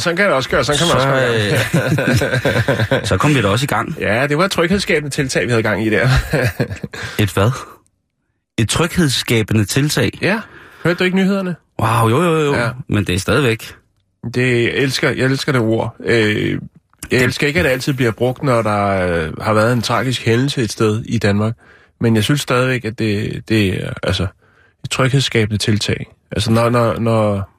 Ja, sådan kan det også gøre. Sådan kan man så, også gøre. øh, så kom vi da også i gang. Ja, det var et tryghedsskabende tiltag, vi havde gang i der. Et hvad? Et tryghedsskabende tiltag. ja, hørte du ikke nyhederne? Wow, jo, jo, jo. Ja. Ja. Men det er stadigvæk. Det jeg elsker, jeg elsker det ord. Øh, jeg elsker ikke, at det altid bliver brugt, når der øh, har været en tragisk hændelse et sted i Danmark. Men jeg synes stadigvæk, at det, det er altså, et tryghedsskabende tiltag. Altså, når, når, når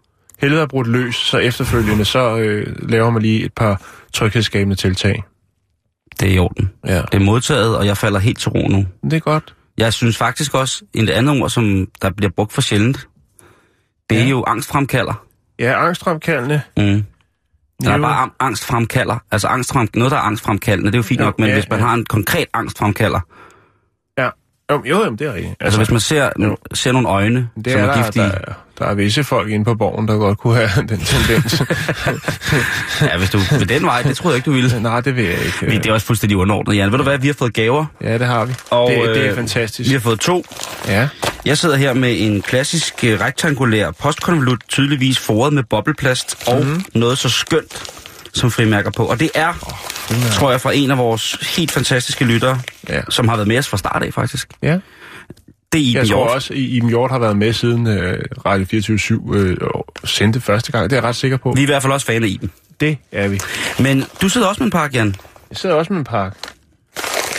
helvede er brudt løs, så efterfølgende, så øh, laver man lige et par tryghedsskabende tiltag. Det er i orden. Ja. Det er modtaget, og jeg falder helt til ro nu. Det er godt. Jeg synes faktisk også, en andet ord, som der bliver brugt for sjældent, det er Ja. jo angstfremkalder. Ja, angstfremkaldende. Mm. Der er Jo. bare angstfremkalder. Altså angstfrem, noget, der er angstfremkaldende, det er jo fint Jo, nok, men ja, hvis man ja. har en konkret angstfremkalder, Ja. Jo, jo, jamen, det er rigtigt. altså hvis man ser, ser nogle øjne, det som er er, giftige, der, der er visse folk inde på borgen, der godt kunne have den tendens. ja, hvis du vil den vej, det troede jeg ikke, du ville. Nej, det vil jeg ikke. Vi, det er også fuldstændig underordnet, Jan. Ved du hvad, vi har fået gaver, Ja, det har vi. og det, det er øh, fantastisk. vi har fået to. Ja. Jeg sidder her med en klassisk øh, rektangulær postkonvolut, tydeligvis foret med bobleplast, og mm. noget så skønt som frimærker på. Og det er, oh, tror jeg, fra en af vores helt fantastiske lyttere, Ja. som har været med os fra start af, faktisk. ja. Det er Iben Jeg tror Hjort. også, at Iben Hjort har været med siden øh, Radio 24 øh, sendte første gang. Det er jeg ret sikker på. Vi er i hvert fald også fan af Iben. Det er vi. Men du sidder også med en pakke, Jan. Jeg sidder også med en pakke.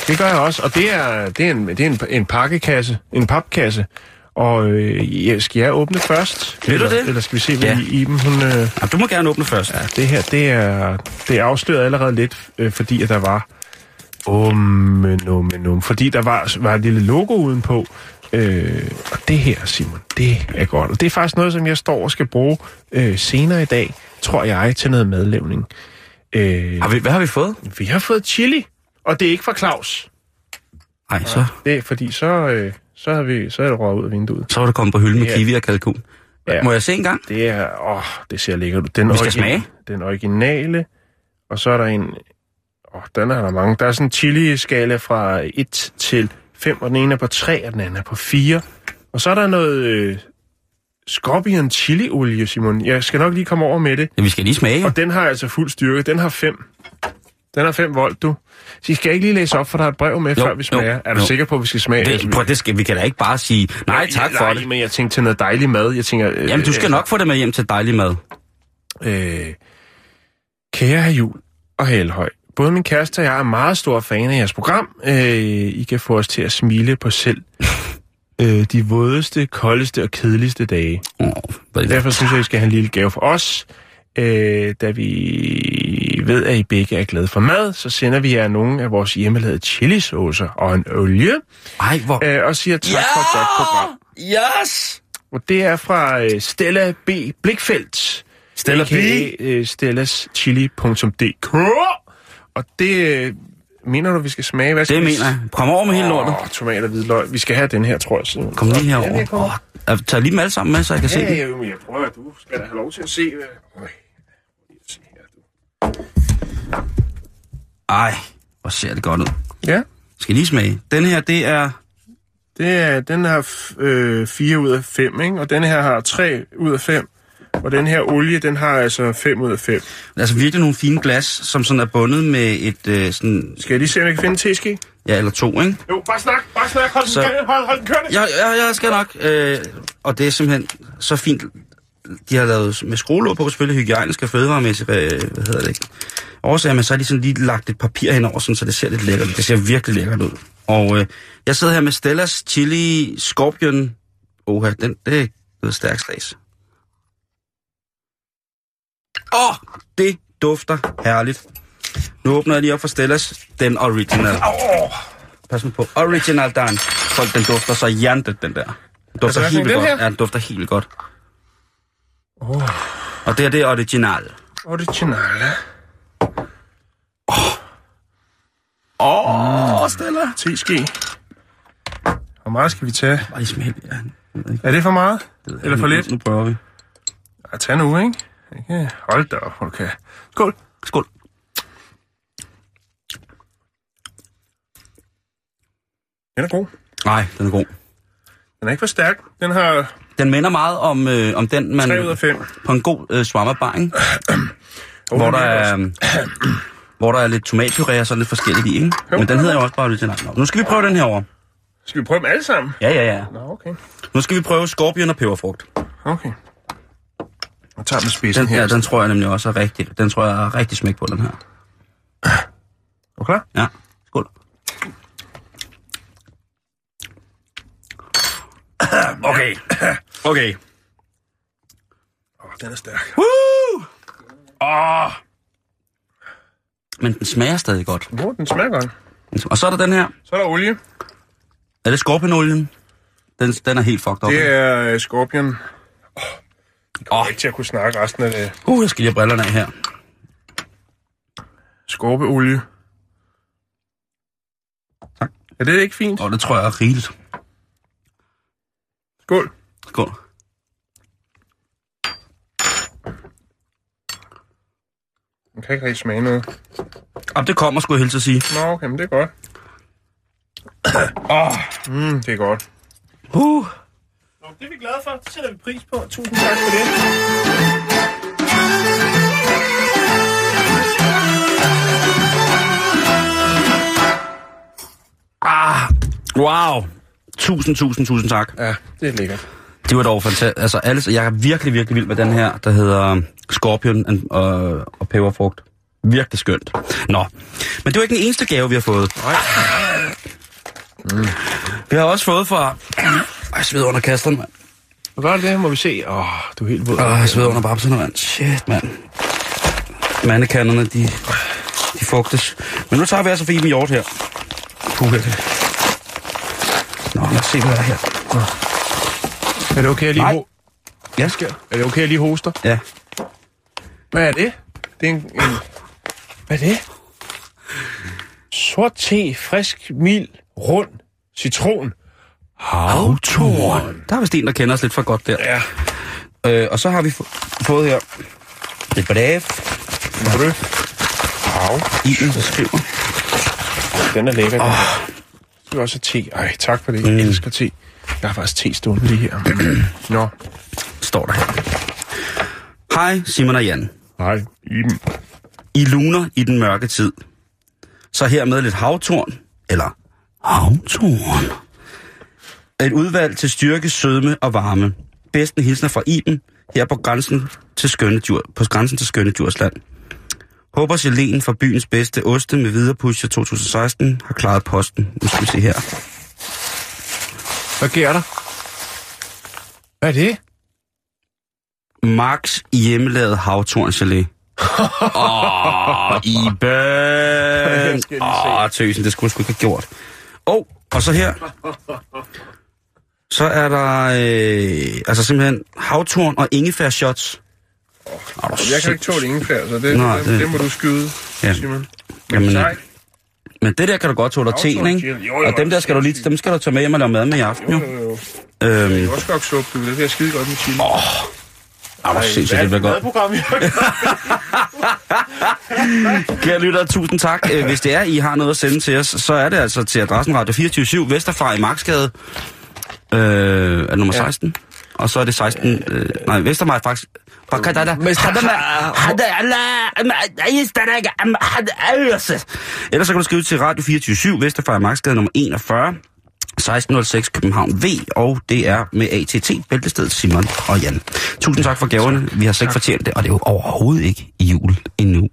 Det gør jeg også, og det er, det er, en, det er en, en pakkekasse, en papkasse. Og øh, ja, skal jeg åbne først? Vil du eller, det? Eller skal vi se, hvad Ja. Iben hun... Øh, Ja, du må gerne åbne først. Ja, det her, det er, det er afsløret allerede lidt, øh, fordi at der var... Um, um, um, fordi der var, var et lille logo udenpå. Øh, og det her, Simon, det er godt. Og det er faktisk noget, som jeg står og skal bruge øh, senere i dag, tror jeg, til noget madlavning. Øh, Har vi, hvad har vi fået? vi har fået chili, og det er ikke fra Claus. Nej, så, Det er, fordi så, øh, så, har vi, så er det røget ud af vinduet. så var det kommet på hylden med Ja. kiwi og kalkun. Ja. Må jeg se en gang? Det er, åh, det ser lækkert ud. Den Vi skal smage. Den originale, og så er der en, åh, den er der mange. Der er sådan en chili-skala fra 1 til 5, og den ene er på 3, og den anden er på 4. Og så er der noget øh, scorpion chili-olie, Simon. Jeg skal nok lige komme over med det. Ja, vi skal lige smage. Og den har altså fuld styrke. Den har 5. Den har 5 volt, du. Så I skal ikke lige læse op, for der er et brev med, Jo, før vi smager. jo, er du jo. sikker på, at vi skal smage? Det, prøv, det skal, vi kan da ikke bare sige, nej tak for nej, det. men jeg tænkte til noget dejlig mad. Jeg tænker, øh, Jamen, du skal nok få det med hjem til dejlig mad. Øh, kære herr Jul og Helhøj, både min kæreste og jeg er meget store fan af jeres program. Øh, I kan få os til at smile på selv øh, de vådeste, koldeste og kedeligste dage. Oh, Derfor synes jeg, I skal have en lille gave for os. Øh, da vi ved, at I begge er glade for mad, så sender vi jer nogle af vores hjemmelavede chilisaucer og en olie, Ej, hvor... øh, og siger tak for et godt program. Yes! Og det er fra øh, Stella B. Blikfeldt. Stella B. AKA, øh, stellaschili.dk Og det øh, mener du, vi skal smage? Hvad skal Det vi- mener jeg. Kom over med hele lortet. Åh, tomat og hvidløg. Vi skal have den her, tror jeg. Så. Kom lige Ja, herover. jeg kommer. Oh, tag lige dem alle sammen med, så jeg kan se Ja, dem. ja, men jeg prøver, du skal da have lov til at se. Øj, se her, du. Ej, hvor ser det godt ud. Ja, Skal lige smage. Den her, det er... det er, den har øh, 4 ud af 5, ikke? og den her har 3 ud af 5. Og den her olie, den har altså 5 ud af 5. Altså virkelig nogle fine glas, som sådan er bundet med et øh, sådan... Skal jeg lige se, om jeg kan finde en teske? Ja, eller to, ikke? Jo, bare snak, bare snak. Hold, Så- den, hold, hold den kørende. Ja, ja, jeg skal nok. Øh, og det er simpelthen så fint. De har lavet med skruelåg på, selvfølgelig hygiejniske og fødevaremæssige, øh, hvad hedder det ikke? Årsager, men så har de sådan lige lagt et papir henover, sådan, så det ser lidt lækkert. Det ser virkelig lækkert ud. Og øh, jeg sidder her med Stellas Chili Scorpion. Oha, den, det er noget stærkt slas. Åh, oh, det dufter herligt. Nu åbner jeg lige op for Stellas, den original. Pas nu på. Original Dan. Folk, den dufter så hjertet, den der. Den dufter Altså, helt den godt. her? Ja, den dufter helt godt. Og det her, det er original. Originale. Åh, oh, Stella. 10 ski. Hvor meget skal vi tage? Ej, smag. Ja. Er det for meget? Det Eller for lidt? Nu prøver vi. Ja, tag nu, ikke? Ikke? Hold da op, okay. Skål. Skål. Den er god. Nej, den er god. Den er ikke for stærk. Den har Den minder meget om, øh, om den, man... 3 ud af 5. På en god øh, shawarma bar, ikke? hvor, der er, øh, hvor der er lidt tomatpuré og så lidt forskelligt i, ikke? Men den hedder jo også bare. Nå, Nu skal vi prøve den her over. Skal vi prøve dem alle sammen? Ja, ja, ja. Nå, okay. Nu skal vi prøve skorpion og peberfrugt. Okay. Jeg tager med spidsen Den, her. ja, den tror jeg nemlig også er rigtig, den tror jeg er rigtig smæk på, den her. Er klar? Ja, skål. Okay, okay. Åh, den er stærk. Woo! Åh! Men den smager stadig godt. Oh, den smager godt. Og så er der den her. Så er der olie. Er det skorpionolien? Den, den er helt fucked up. Det er uh, skorpion. Åh, Åh. oh. ikke til at kunne snakke resten af det. Uh, jeg skal lige have brillerne af her. Skorpeolie. Tak. Er det ikke fint? Og det tror jeg er rigeligt. Skål. Skål. Man kan ikke rigtig smage noget. Og det kommer, skulle jeg hilse at sige. Nå, okay, men det er godt. Åh, mm, det er godt. Uh. Det er vi glade for. Det sætter vi pris på. Tusind tak for det. Ah, wow. Tusind, tusind, tusind tak. Ja, det er lækkert. Det var dog fantastisk. Altså, alle, jeg er virkelig, virkelig vild med den her, der hedder Scorpion and, og, og peberfrugt. Virkelig skønt. Nå, men det var ikke den eneste gave, vi har fået. Nej. Mm. Vi har også fået fra... Jeg sveder under kasterne, mand. Gør det? Må vi se. Åh, du er helt våd. Åh, jeg sveder under babserne, mand. Shit, mand. Mandekanderne, de, de fugtes. Men nu tager vi altså for Iben Hjort her. Puh, Nå, lad os se, hvad der er her. Er det okay, at lige Nej. ho- Ja, Er det okay, at lige hoster? ja. Hvad er det? Det er en... en... Hvad er det? Sort te, frisk, mild, rund, citron. Havtorn. Der er vist en, der kender os lidt for godt der. Ja. Øh, og så har vi få- fået her et brev. Brød. Hav. Iben, der skriver. Den er lækker. Oh. Det er også te. Ej, tak for det. Jeg Mm. elsker te. Jeg har faktisk te stående lige her. Nå. Står der her. Hej, Simon og Jan. Hej, Iben. I luner i den mørke tid. Så her med lidt havtorn, eller havtorn. Et udvalg til styrke, sødme og varme. Bedsten hilsner fra Iben, her på grænsen til skønne dyr, på grænsen til skønne Djursland. Håber Selene fra byens bedste oste med videre pusher 2016 har klaret posten. Nu skal vi se her. Hvad sker der? Hvad er det? Max hjemmelavet havtorngelé. Åh, Iben! skal lige Åh, tøsen, det skulle du sgu ikke have gjort. Og, og så her. Så er der øh, altså simpelthen havtorn og ingefær shots. Oh, Jeg kan ikke tåle ingefær, så det, Nej, det, det- det må du skyde, Ja. Simon. Jamen, øh, Nej. men det der kan du godt tåle, og teen, ikke? jo, jo, Og dem der skal du lige, dem skal du tage med hjem og lave mad med i aften, Jo, jo. jo, jo. Øhm, Det er også godt suppe. Det bliver skide godt med chili. Åh, ah, hvor sindssygt, det bliver godt. Program, Kære lyttere, tusind tak. Øh, Hvis det er, I har noget at sende til os, så er det altså til adressen Radio 24 Vesterfra i Marksgade. Øh, er nummer 16? Og så er det 16... Øh, nej, Vestermaj faktisk... Ellers så kan du skrive til Radio 24 Vesterfra i Marksgade nummer 41. 1606 København V, og det er med ATT, Bæltestedet Simon og Jan. Tusind tak for gaverne. Vi har slet ikke fortjent det, og det er jo overhovedet ikke jul endnu.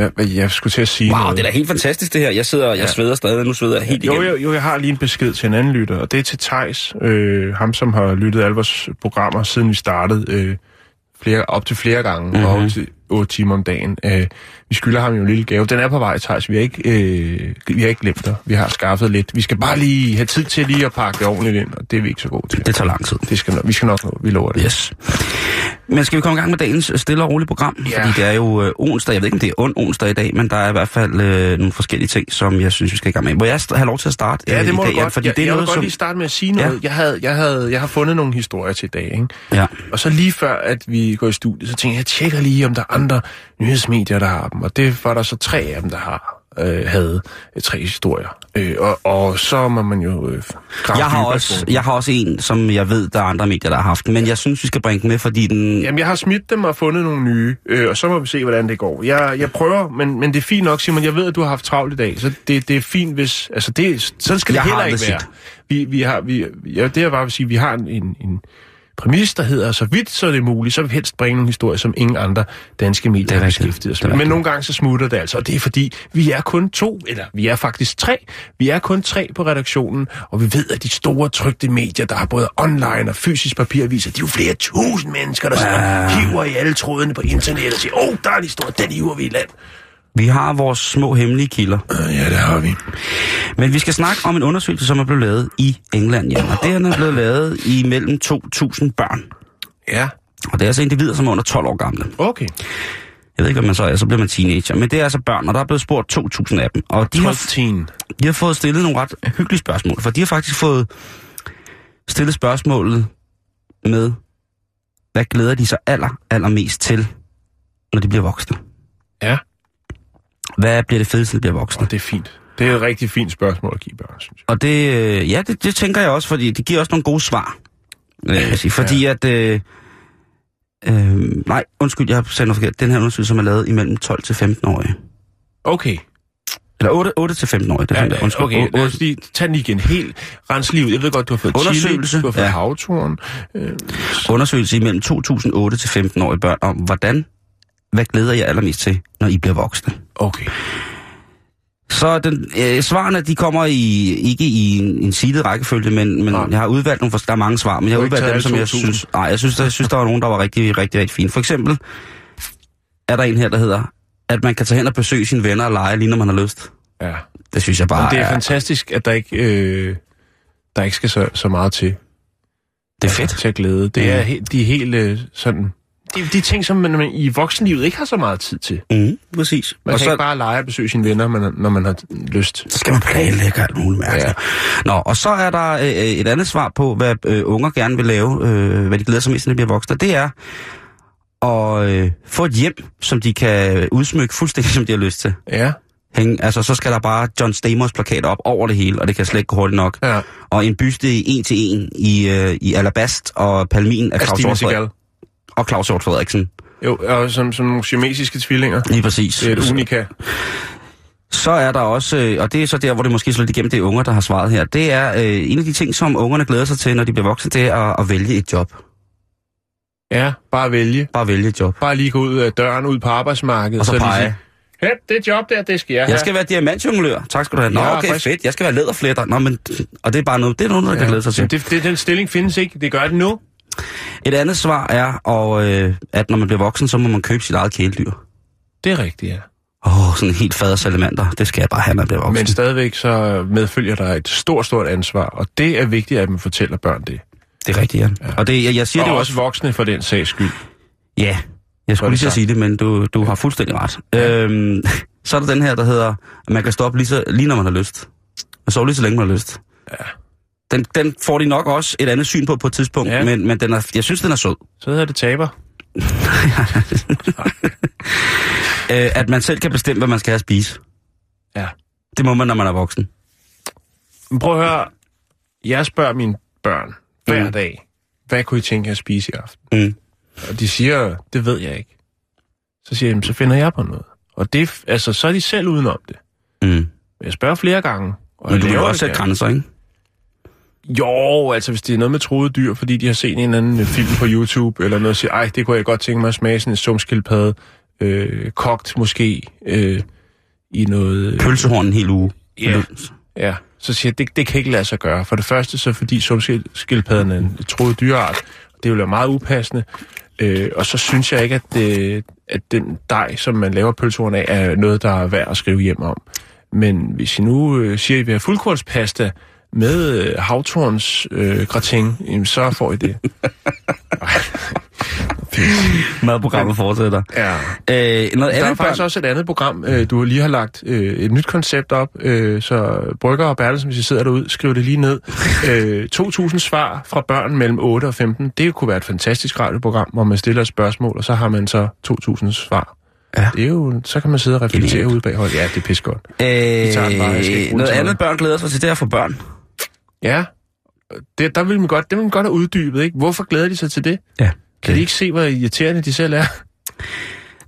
ja. øh, hvad, Jeg skulle til at sige Wow, noget. det er da helt fantastisk det her. Jeg sidder, jeg sveder stadig, nu sveder jeg helt Jo, igennem. jo, jo, jeg har lige en besked til en anden lytter, og det er til Tejs, øh, ham som har lyttet alle vores programmer, siden vi startede, øh, flere, op til flere gange, Mhm. mm-hmm. og op til 8 timer om dagen. Øh, vi skylder ham jo en lille gave. Den er på vej, Tejs. Vi har ikke, øh, vi har ikke glemt dig. Vi har skaffet lidt. Vi skal bare lige have tid til lige at pakke det ordentligt ind, og det er vi ikke så gode til. Det tager lang tid. Det skal, vi skal nok nå, vi lover det. Yes. Men skal vi komme i gang med dagens stille og rolige program? Ja. Fordi det er jo øh, onsdag. Jeg ved ikke, om det er ond onsdag i dag, men der er i hvert fald øh, nogle forskellige ting, som jeg synes, vi skal i gang med. Må jeg have lov til at starte Ja, øh, det må i dag? du godt. Fordi jeg, det er jeg noget, vil godt som... lige starte med at sige noget. Ja. Jeg, havde, jeg, havde, jeg har fundet nogle historier til i dag, ikke? Ja. Og så lige før, at vi går i studiet, så tænker jeg, jeg tjekker lige, om der er andre nyhedsmedier, der har dem. Og det var der så tre af dem, der har øh, havde øh, tre historier. Øh, og, og så må man jo øh, Jeg har, også, jeg har også en, som jeg ved, der er andre medier, der har haft den, men jeg synes, vi skal bringe den med, fordi den... Jamen, jeg har smidt dem og fundet nogle nye, øh, og så må vi se, hvordan det går. Jeg, jeg prøver, men, men det er fint nok, Simon. Jeg ved, at du har haft travlt i dag, så det, det er fint, hvis... Altså, det, sådan skal Jeg det heller ikke aldrig være. Vi, vi har, vi, ja, det er bare vil sige, vi har en, en, en præmis, der hedder, så vidt så er det muligt, så vil vi helst bringe nogle historier, som ingen andre danske medier er har beskæftiget er med. Men nogle gange så smutter det altså, og det er fordi, vi er kun to, eller vi er faktisk tre. Vi er kun tre på redaktionen, og vi ved, at de store trygte medier, der har både online og fysisk papiraviser, de er jo flere tusind mennesker, der ja. hiver i alle trådene på internettet og siger, åh, oh, der er en historie, den hiver vi i land. Vi har vores små hemmelige kilder. Øh, Ja, det har vi. Men vi skal snakke om en undersøgelse, som er blevet lavet i England. Ja. Og det er blevet lavet i mellem 2.000 børn. Ja, Og det er altså individer, som er under 12 år gamle. okay. Jeg ved ikke, hvad man så er, så bliver man teenager. Men det er altså børn, og der er blevet spurgt 2.000 af dem. Og de har, 12 de har fået stillet nogle ret hyggelige spørgsmål. For de har faktisk fået stillet spørgsmålet med, hvad glæder de sig aller, allermest til, når de bliver voksne? Ja, Hvad bliver det fedeste, når de bliver voksne? og det er fint. Det er et rigtig fint spørgsmål at give børn, synes jeg. Og det, øh, ja, det, det tænker jeg også, fordi det giver også nogle gode svar. Øh, sige, fordi at... Øh, øh, nej, undskyld, jeg har sagt noget forkert. Den her undersøgelse, som er lavet imellem 12 til 15 årige. Okay. Eller 8, 8 til 15 årige, det Ja, ja, jeg. Undskyld. okay, O- lad o- os lige tage den igen. Helt rens livet. Jeg ved godt, du har fået Undersøgelse, chili, du har fået ja. ja. havturen. Øh, undersøgelse imellem 2008 til 15 årige børn om, hvordan, hvad glæder jeg allermest til, når I bliver voksne? okay. Så den, øh, svarene, de kommer i, ikke i en, en sidet rækkefølge, men, men Nej. jeg har udvalgt nogle, for der er mange svar, men jeg har udvalgt dem, som jeg alle 2000. synes, nej, jeg synes, der, jeg synes, der var nogen, der var rigtig, rigtig, rigtig fine. For eksempel er der en her, der hedder, at man kan tage hen og besøge sine venner og lege, lige når man har lyst. Ja. Det synes jeg bare Men det er er, fantastisk, at der ikke, øh, der ikke skal så, så meget til. det er fedt. Til at glæde. Det er he, de er helt øh, sådan... De, de ting, som man, man i voksenlivet ikke har så meget tid til. Mm, præcis. Man og kan så, ikke bare lege og besøge sine venner, man, når man har lyst. så skal man planlægge alt muligt mærkeligt. Ja. Nå, og så er der øh, et andet svar på, hvad øh, unger gerne vil lave, øh, hvad de glæder sig mest, når de bliver voksne. Det er at øh, få et hjem, som de kan udsmykke fuldstændig, som de har lyst til. Ja. Hænge, altså, så skal der bare John Stamos plakat op over det hele, og det kan slet ikke gå hurtigt nok. Ja. Og en byste i en til en i, øh, i alabast og palmin af Claus Seagal. Og Claus Hjort Frederiksen. Jo, og som, som nogle tvillinger. Lige præcis. Det er et unika. Så er der også, øh, og det er så der, hvor det måske slår igennem, det er unger, der har svaret her. Det er øh, en af de ting, som ungerne glæder sig til, når de bliver voksne, det er at, at vælge et job. Ja, bare vælge. Bare vælge et job. Bare lige gå ud af døren, ud på arbejdsmarkedet. Og så lige pege. sige, Hey, det job der, det skal jeg have. Jeg skal være diamantjonglør. Tak skal du have. Nå, Ja, okay, frisk. fedt. Jeg skal være læderfletter. Nå, men, og det er bare noget, det er noget, der kan glæde sig til. Det, det, den stilling findes ikke. Det gør det nu. Et andet svar er, og, øh, at når man bliver voksen, så må man købe sit eget kæledyr. Det er rigtigt, ja. Åh, oh, sådan en helt fader salamander. Det skal jeg bare have, når jeg bliver voksen. Men stadigvæk så medfølger der et stort, stort ansvar, og det er vigtigt, at man fortæller børn det. Det er rigtigt, ja. ja. Og det, jeg, jeg siger Og det også voksne for den sags skyld. Ja, jeg skulle lige sagt. sige det, men du, du har fuldstændig ret. Ja. Øhm, så er der den her, der hedder, at man kan stoppe lige, så, lige når man har lyst. Og sove lige så længe man har lyst. Ja. Den, den får de nok også et andet syn på på et tidspunkt, Ja. men, men den er, jeg synes, den er sød. Så hedder det taber. Øh, at man selv kan bestemme, hvad man skal have at spise. Ja. Det må man, når man er voksen. Men prøv at høre. Jeg spørger mine børn hver Mm. dag, hvad kunne I tænke jer at spise i aften? Mm. Og de siger, det ved jeg ikke. Så siger jeg, "Jamen, så finder jeg på noget. Og det, altså, så er de selv udenom det. Mm. Jeg spørger flere gange. Og Men du laver også sætte grænser, ikke? Jo, altså hvis det er noget med troede dyr, fordi de har set en eller anden øh, film på YouTube, eller noget, og siger, ej, det kunne jeg godt tænke mig at smage sådan en sumskildpadde, øh, kogt måske øh, i noget... Pølsehorn en hel uge. Ja. Ja, så siger jeg, det, det kan ikke lade sig gøre. For det første, så fordi solskildpadden er en troet dyreart, det vil være meget upassende. Øh, og så synes jeg ikke, at, det, at den dej, som man laver pølsehorn af, er noget, der er værd at skrive hjem om. Men hvis I nu øh, siger, at I vil have fuldkornspasta med øh, havtorns øh, gratin, jamen, så får I det. Madprogrammet fortsætter. Ja. Øh, noget Der er faktisk børn... også et andet program, øh, du lige har lagt øh, et nyt koncept op, øh, så Brygger og Bertelsen, hvis I sidder derude, skriv det lige ned. Øh, 2.000 svar fra børn mellem 8 og 15. Det kunne være et fantastisk radioprogram, hvor man stiller et spørgsmål, og så har man så 2.000 svar. Ja. Det er jo, så kan man sidde og reflektere ude baghold. Ja, det er pis godt. bare, Øh, bruge noget andet børn glæder sig til, det er at få børn. Ja, det, der vil man godt, det vil man godt have uddybet, ikke? Hvorfor glæder de sig til det? Ja. Kan de ikke se, hvor irriterende de selv er?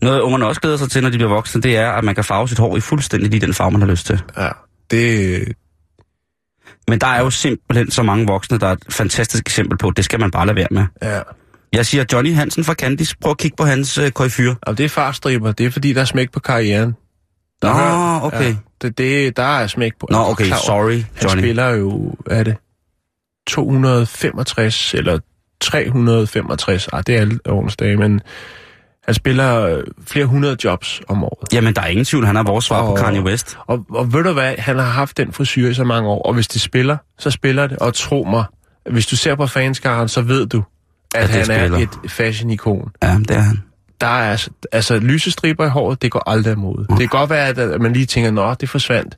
Noget ungerne også glæder sig til, når de bliver voksne, det er, at man kan farve sit hår i fuldstændig lige den farve, man har lyst til. Ja, det, Men der er jo simpelthen så mange voksne, der er et fantastisk eksempel på, det skal man bare lade være med. ja. Jeg siger Johnny Hansen fra Candice, prøv at kigge på hans øh, køjfyr. Og det er farstriber, det er fordi, der er smæk på karrieren. Nå, hører- okay. Ja, det, det, der er smæk på. Nå, okay, klar sorry, Han Johnny. spiller jo, er det, 265 eller 365, ah, det er alle årens dage, men han spiller øh, flere hundrede jobs om året. Jamen, der er ingen tvivl, han er vores svar på Og- Kanye West. Og, og ved du hvad, han har haft den frisyr i så mange år, og hvis det spiller, så spiller det, og tro mig, hvis du ser på fanskaren, så ved du, at, At han spiller. er et fashion-ikon. Ja, det er han. Der er altså, altså lysestriber i håret, det går aldrig imod. Det kan godt være, at, man lige tænker, nå, det forsvandt.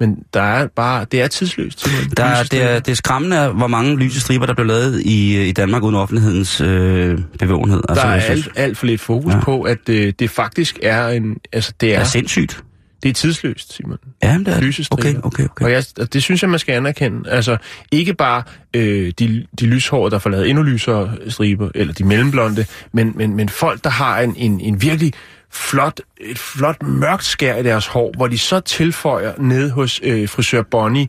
Men der er bare, det er tidsløst. Der, er- det, Lysestriber. er, det er skræmmende, hvor mange lyse striber, der blev lavet i, i Danmark uden offentlighedens øh, bevågenhed. Der er alt, alt for lidt fokus Ja. på, at øh, det faktisk er en, altså det det er, er sindssygt. Det er tidsløst, Simon. Ja, det er det. Lysestriber. Okay, okay, okay. Og jeg, og det synes jeg, man skal anerkende. Altså, ikke bare øh, de, de lyshårede, der får lavet endnu lysere striber, eller de mellemblonde, men, men, men folk, der har en, en, en virkelig flot, et flot mørkt skær i deres hår, hvor de så tilføjer ned hos øh, frisør Bonnie,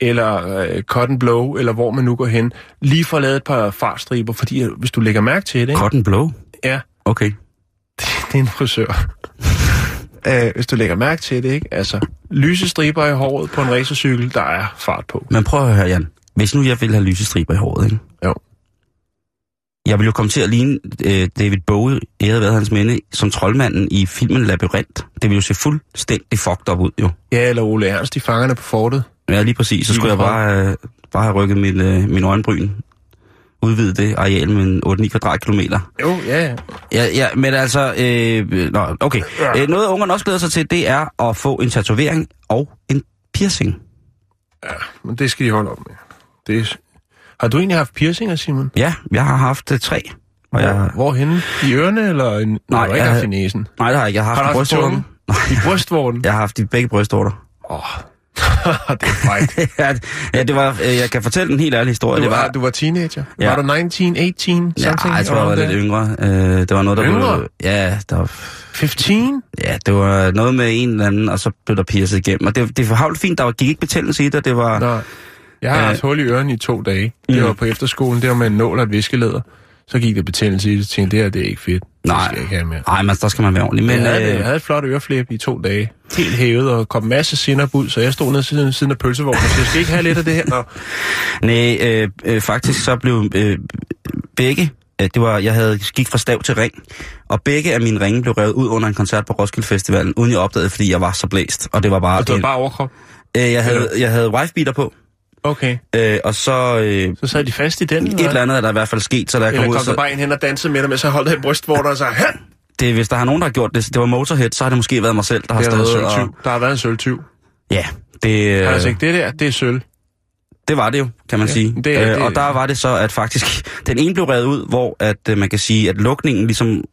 eller øh, Cotton Blow, eller hvor man nu går hen, lige får lavet et par fartstriber, fordi øh, hvis du lægger mærke til det, ikke? Cotton Blow? Ja, Okay. det er en frisør. Øh, hvis du lægger mærke til det, ikke? Altså, lyse striber i håret på en racercykel, der er fart på. Men prøv at høre, Jan. Hvis nu jeg ville have lyse striber i håret, ikke? Jo. Jeg ville jo komme til at ligne øh, David Bowie, æret været hans minde, som troldmanden i filmen Labyrinth. Det ville jo se fuldstændig fucked up ud, jo. Ja, eller Ole Ernst, de fangerne på fortet. Ja, lige præcis. Så skulle jeg bare, øh, bare have rykket min, øh, min øjenbryn. Udvidet det areal med 8-9 kvadratkilometer. Jo, ja, ja. Ja, ja, men altså... Øh, nå, okay. Øh, noget, ungerne også glæder sig til, det er at få en tatovering og en piercing. Men det skal de holde op med. Det er... Har du egentlig haft piercinger, Simon? Ja, jeg har haft øh, tre. Og jeg, Hvorhenne? I ørerne, eller en... Nej, du har ikke haft i næsen. nej, det har jeg ikke. Jeg har Har haft du i haft brystvorten. I brystvorten? Jeg har haft i begge brystvorter. Åh, det er frækt. ja, ja, det var... Øh, jeg kan fortælle en helt ærlig historie. Du det var, du var teenager? Ja. Var du 19, 18, ja, something? jeg tror, jeg var lidt there? yngre. Øh, det var noget, der Yngre? Blev, ja, der var, 15? ja, det var noget med en eller anden, og så blev der piercet igennem. Og det, det var havlt fint. Der var, gik ikke betændelse i det. Det var... Nå. Jeg har Øh. haft hul i ørerne i to dage. Det Mm. var på efterskolen, det var med en nål og et viskelæder. Så gik der betændelse i det, tænkte, det her det er ikke fedt. Det Nej. skal jeg ikke have mere. Nej, men der skal man være ordentlig. Men, jeg, havde, øh, jeg havde et flot øreflip i to dage. Helt hævet og kom masse sinop ud, så jeg stod nede siden, siden af pølsevognen og sagde, jeg skal ikke have lidt af det her. Nå. Nej, øh, øh, faktisk så blev øh, begge, det var, jeg havde gik fra stav til ring, og begge af mine ringe blev revet ud under en koncert på Roskilde Festivalen, uden jeg opdagede, fordi jeg var så blæst. Og det var bare... Og det var en- bare overkrop. øh, jeg havde, jeg havde wife-beater på, Okay. øh, og så... Øh, Så sad de fast i den, et eller andet er der i hvert fald sket, så jeg kom Eller ud, der så, bare en hen og dansede med dig, men så holdt i brystvorter og sagde, det, hvis der har nogen, der har gjort det, det var Motorhead, så har det måske været mig selv, der har stået og... Der har været en sølvtyv. Ja, det, Han øh, sagt, det der, det er sølv. det var det jo, kan man Ja, sige. det øh, det- Og der var det så, at faktisk, den ene blev revet ud, hvor at, øh, man kan sige, at lukningen ligesom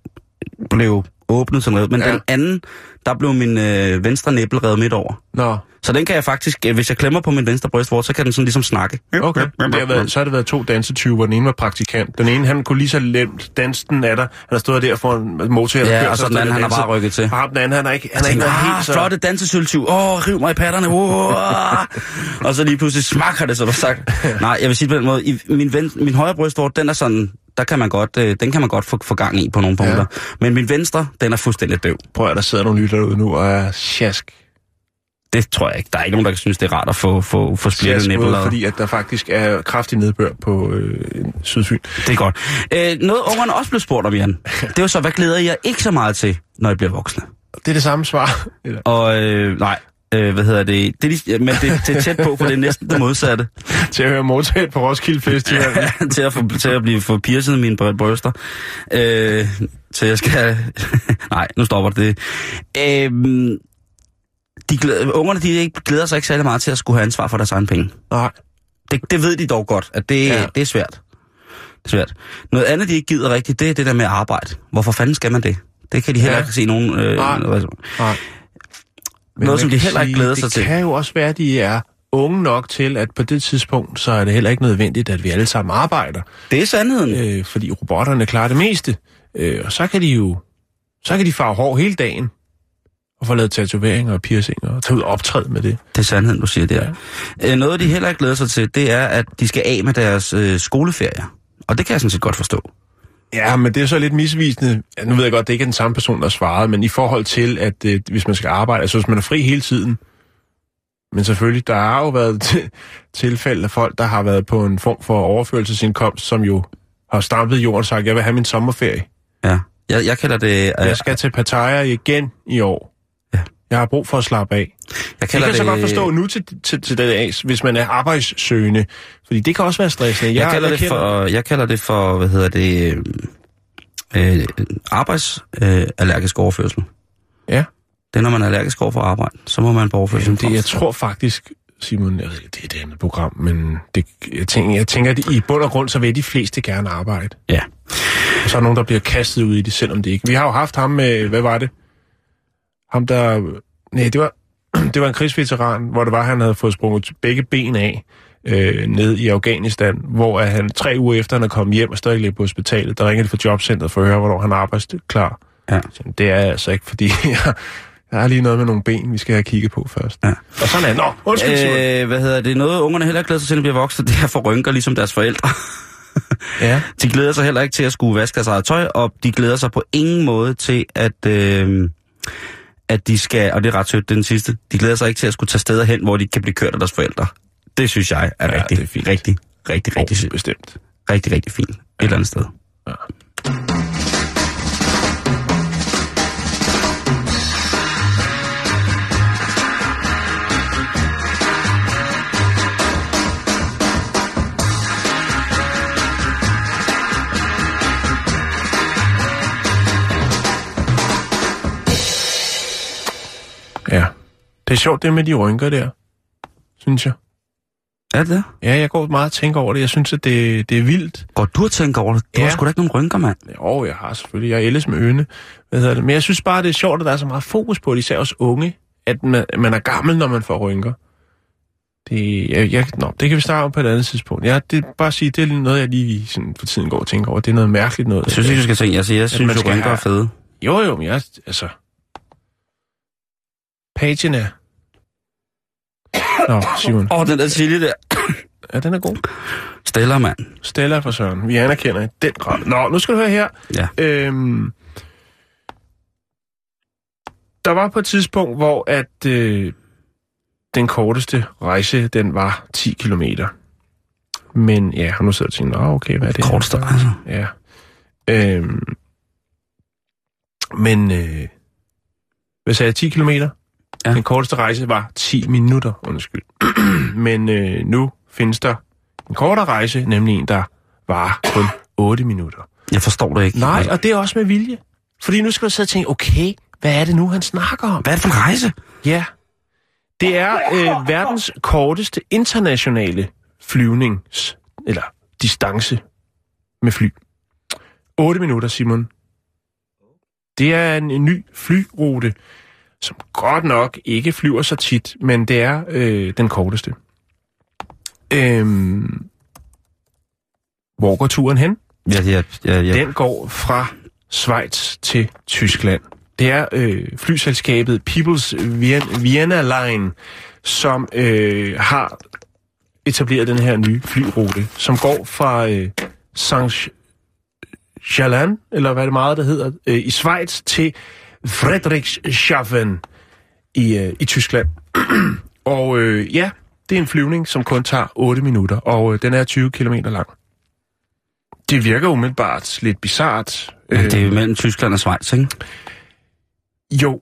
blev åbnet sådan revet, men Ja. den anden, der blev min øh, venstre næbbel revet midt over. Nå, Så den kan jeg faktisk, øh, hvis jeg klemmer på min venstre brystvort, så kan den sådan ligesom snakke. okay. Det har været, så har det været to dansetyve, hvor den ene var praktikant. Den ene, han kunne lige så lemt danse den af dig. Han har stået der for en motor, der Ja, kørt, og så den anden, han har bare rykket til. Og ham den anden, han har ikke, han har ikke ah, helt så... flotte dansesøltyv. Åh, riv mig i patterne. Oh, og så lige pludselig smakker det, så du sagt. Nej, jeg vil sige på den måde. I, min, ven, min højre brystvort, den er sådan, der kan man godt, øh, den kan man godt få, få gang i på nogle punkter. Ja. Men min venstre, den er fuldstændig døv. Prøv at der sidder nogle lytter derude nu og er sjask. Det tror jeg ikke. Der er ikke nogen, der kan synes, det er rart at få, få, få splittet både fordi, at der faktisk er kraftig nedbør på øh, Sydfyn. Det er godt. Øh, noget ungerne også blev spurgt om, Jan. Det var så, hvad glæder jeg ikke så meget til, når I bliver voksne? Det er det samme svar. Eller? Og øh, nej, øh, hvad hedder det? det er, lige- men det, det er tæt på, for det er næsten det modsatte. Til at høre Motorhead på Roskilde Festival. til, at få, til at blive få piercet mine bry- bryster. Øh, så jeg skal... nej, nu stopper det. Øh, de glæder, ungerne de ikke, glæder sig ikke særlig meget til at skulle have ansvar for deres egen penge. Nej. Det, det ved de dog godt, at det, Ja. det er svært. Det er svært. Noget andet, de ikke gider rigtigt, det er det der med arbejde. Hvorfor fanden skal man det? Det kan de heller Ja. ikke se nogen... Øh, Nej. noget, Nej. Men Noget, som de heller ikke glæder sig til. Det kan jo også være, at de er unge nok til, at på det tidspunkt, så er det heller ikke nødvendigt, at vi alle sammen arbejder. det er sandheden. Øh, fordi robotterne klarer det meste. Øh, og så kan de jo... Så kan de farve hår hele dagen. Og få lavet tatoveringer og piercinger og tage ud og optræde med det. Det er sandheden, du siger der. Ja. Noget, de heller ikke glæder sig til, det er, at de skal af med deres øh, skoleferier. Og det kan jeg sådan set godt forstå. Ja, men det er så lidt misvisende. Ja, nu ved jeg godt, det ikke er den samme person, der svarede, men i forhold til, at øh, hvis man skal arbejde, altså hvis man er fri hele tiden, men selvfølgelig, der har jo været til, tilfælde af folk, der har været på en form for overførelsesindkomst, som jo har stampet jorden og sagt, jeg vil have min sommerferie. Ja. Jeg, jeg kalder det... Øh, Jeg skal til Pattaya igen i år. Jeg har brug for at slappe af. jeg Det kalder kan jeg så det, godt forstå nu til, til, til det af, hvis man er arbejdssøgende. Fordi det kan også være stressende. Jeg, kalder det kender- for, jeg kalder det for, hvad hedder det, øh, øh, arbejdsallergisk øh, allergisk overførsel. Ja. Det er, når man er allergisk over for arbejde, så må man på overførsel. Jamen, det, jeg tror faktisk, Simon, jeg ved det er et andet program, men det, jeg, tænker, jeg tænker, at i bund og grund, så vil de fleste gerne arbejde. Ja. Og så er der nogen, der bliver kastet ud i det, selvom det ikke. Vi har jo haft ham med, hvad var det? Ham der, nej, det var, det var en krigsveteran, hvor det var, han havde fået sprunget begge ben af øh, ned i Afghanistan, hvor at han tre uger efter, han er kommet hjem og stadig ligger på hospitalet, der ringer de fra jobcentret for at høre, hvornår han er arbejdsklar. Ja. Så det er altså ikke, fordi jeg, jeg har lige noget med nogle ben, vi skal have kigget på først. Ja. Og sådan er det. Nå, undskyld. Øh, hvad hedder det? Noget, ungerne heller ikke glæder sig til, at de bliver voksne, det er få rynker, ligesom deres forældre. Ja. De glæder sig heller ikke til at skulle vaske deres eget tøj, og de glæder sig på ingen måde til, at, øh, at de skal, og det er ret sødt, den sidste, de glæder sig ikke til at skulle tage steder hen, hvor de kan blive kørt af deres forældre. Det synes jeg er Ja, rigtig, er fint. rigtig, rigtig, rigtig, Oh, rigtig, bestemt. rigtig, rigtig fint. Et eller andet sted. Ja. Det er sjovt, det med de rynker der, synes jeg. Er det det? Ja, jeg går meget og tænker over det. Jeg synes, at det, det er vildt. Går du og tænker over det? Du Ja. har sgu da ikke nogen rynker, mand. Jo, jeg har selvfølgelig. Jeg er ellers med øne. Hvad hedder det? Men jeg synes bare, det er sjovt, at der er så meget fokus på det, især os unge, at man, man er gammel, når man får rynker. Det, jeg, jeg, nå, det kan vi snakke om på et andet tidspunkt. Ja, det er bare at sige, det er noget, jeg lige sådan, for tiden går og tænker over. Det er noget mærkeligt noget. Jeg synes ikke, du skal tænke. Altså, jeg synes, skal rynker er have- fede. Jo, jo, men jeg, altså... Pagen er... Nå, Simon. Åh, oh, den der chili der. Ja, den er god. Stella, mand. Stella for Søren. Vi anerkender i den grad. Nå, nu skal du høre her. Ja. Øhm, der var på et tidspunkt, hvor at øh, den korteste rejse, den var 10 kilometer. Men ja, nu sidder jeg og tænker, Nå, okay, hvad er det? her?" Korteste rejse. Ja. Øhm, men, øh, hvad sagde jeg, 10 kilometer? Ja. Den korteste rejse var 10 minutter, undskyld. men øh, nu findes der en kortere rejse, nemlig en, der var kun 8 minutter. Jeg forstår det ikke. Nej, og det er også med vilje. Fordi nu skal du sidde og tænke, okay, hvad er det nu, han snakker om? Hvad er det for en rejse? Ja, det er øh, verdens korteste internationale flyvnings, eller distance med fly. 8 minutter, Simon. Det er en, en ny flyrute, som godt nok ikke flyver så tit, men det er øh, den korteste. Øhm, hvor går turen hen? Ja, ja, ja, ja. Den går fra Schweiz til Tyskland. Det er øh, flyselskabet People's Vien- Vienna Line, som øh, har etableret den her nye flyrute, som går fra øh, Saint Jalan, eller hvad det meget, der hedder, øh, i Schweiz til Friedrichshafen i, øh, i Tyskland. og øh, ja, det er en flyvning, som kun tager 8 minutter, og øh, den er 20 km lang. Det virker umiddelbart lidt bizart. Men det er jo mellem Tyskland og Schweiz, ikke? Jo,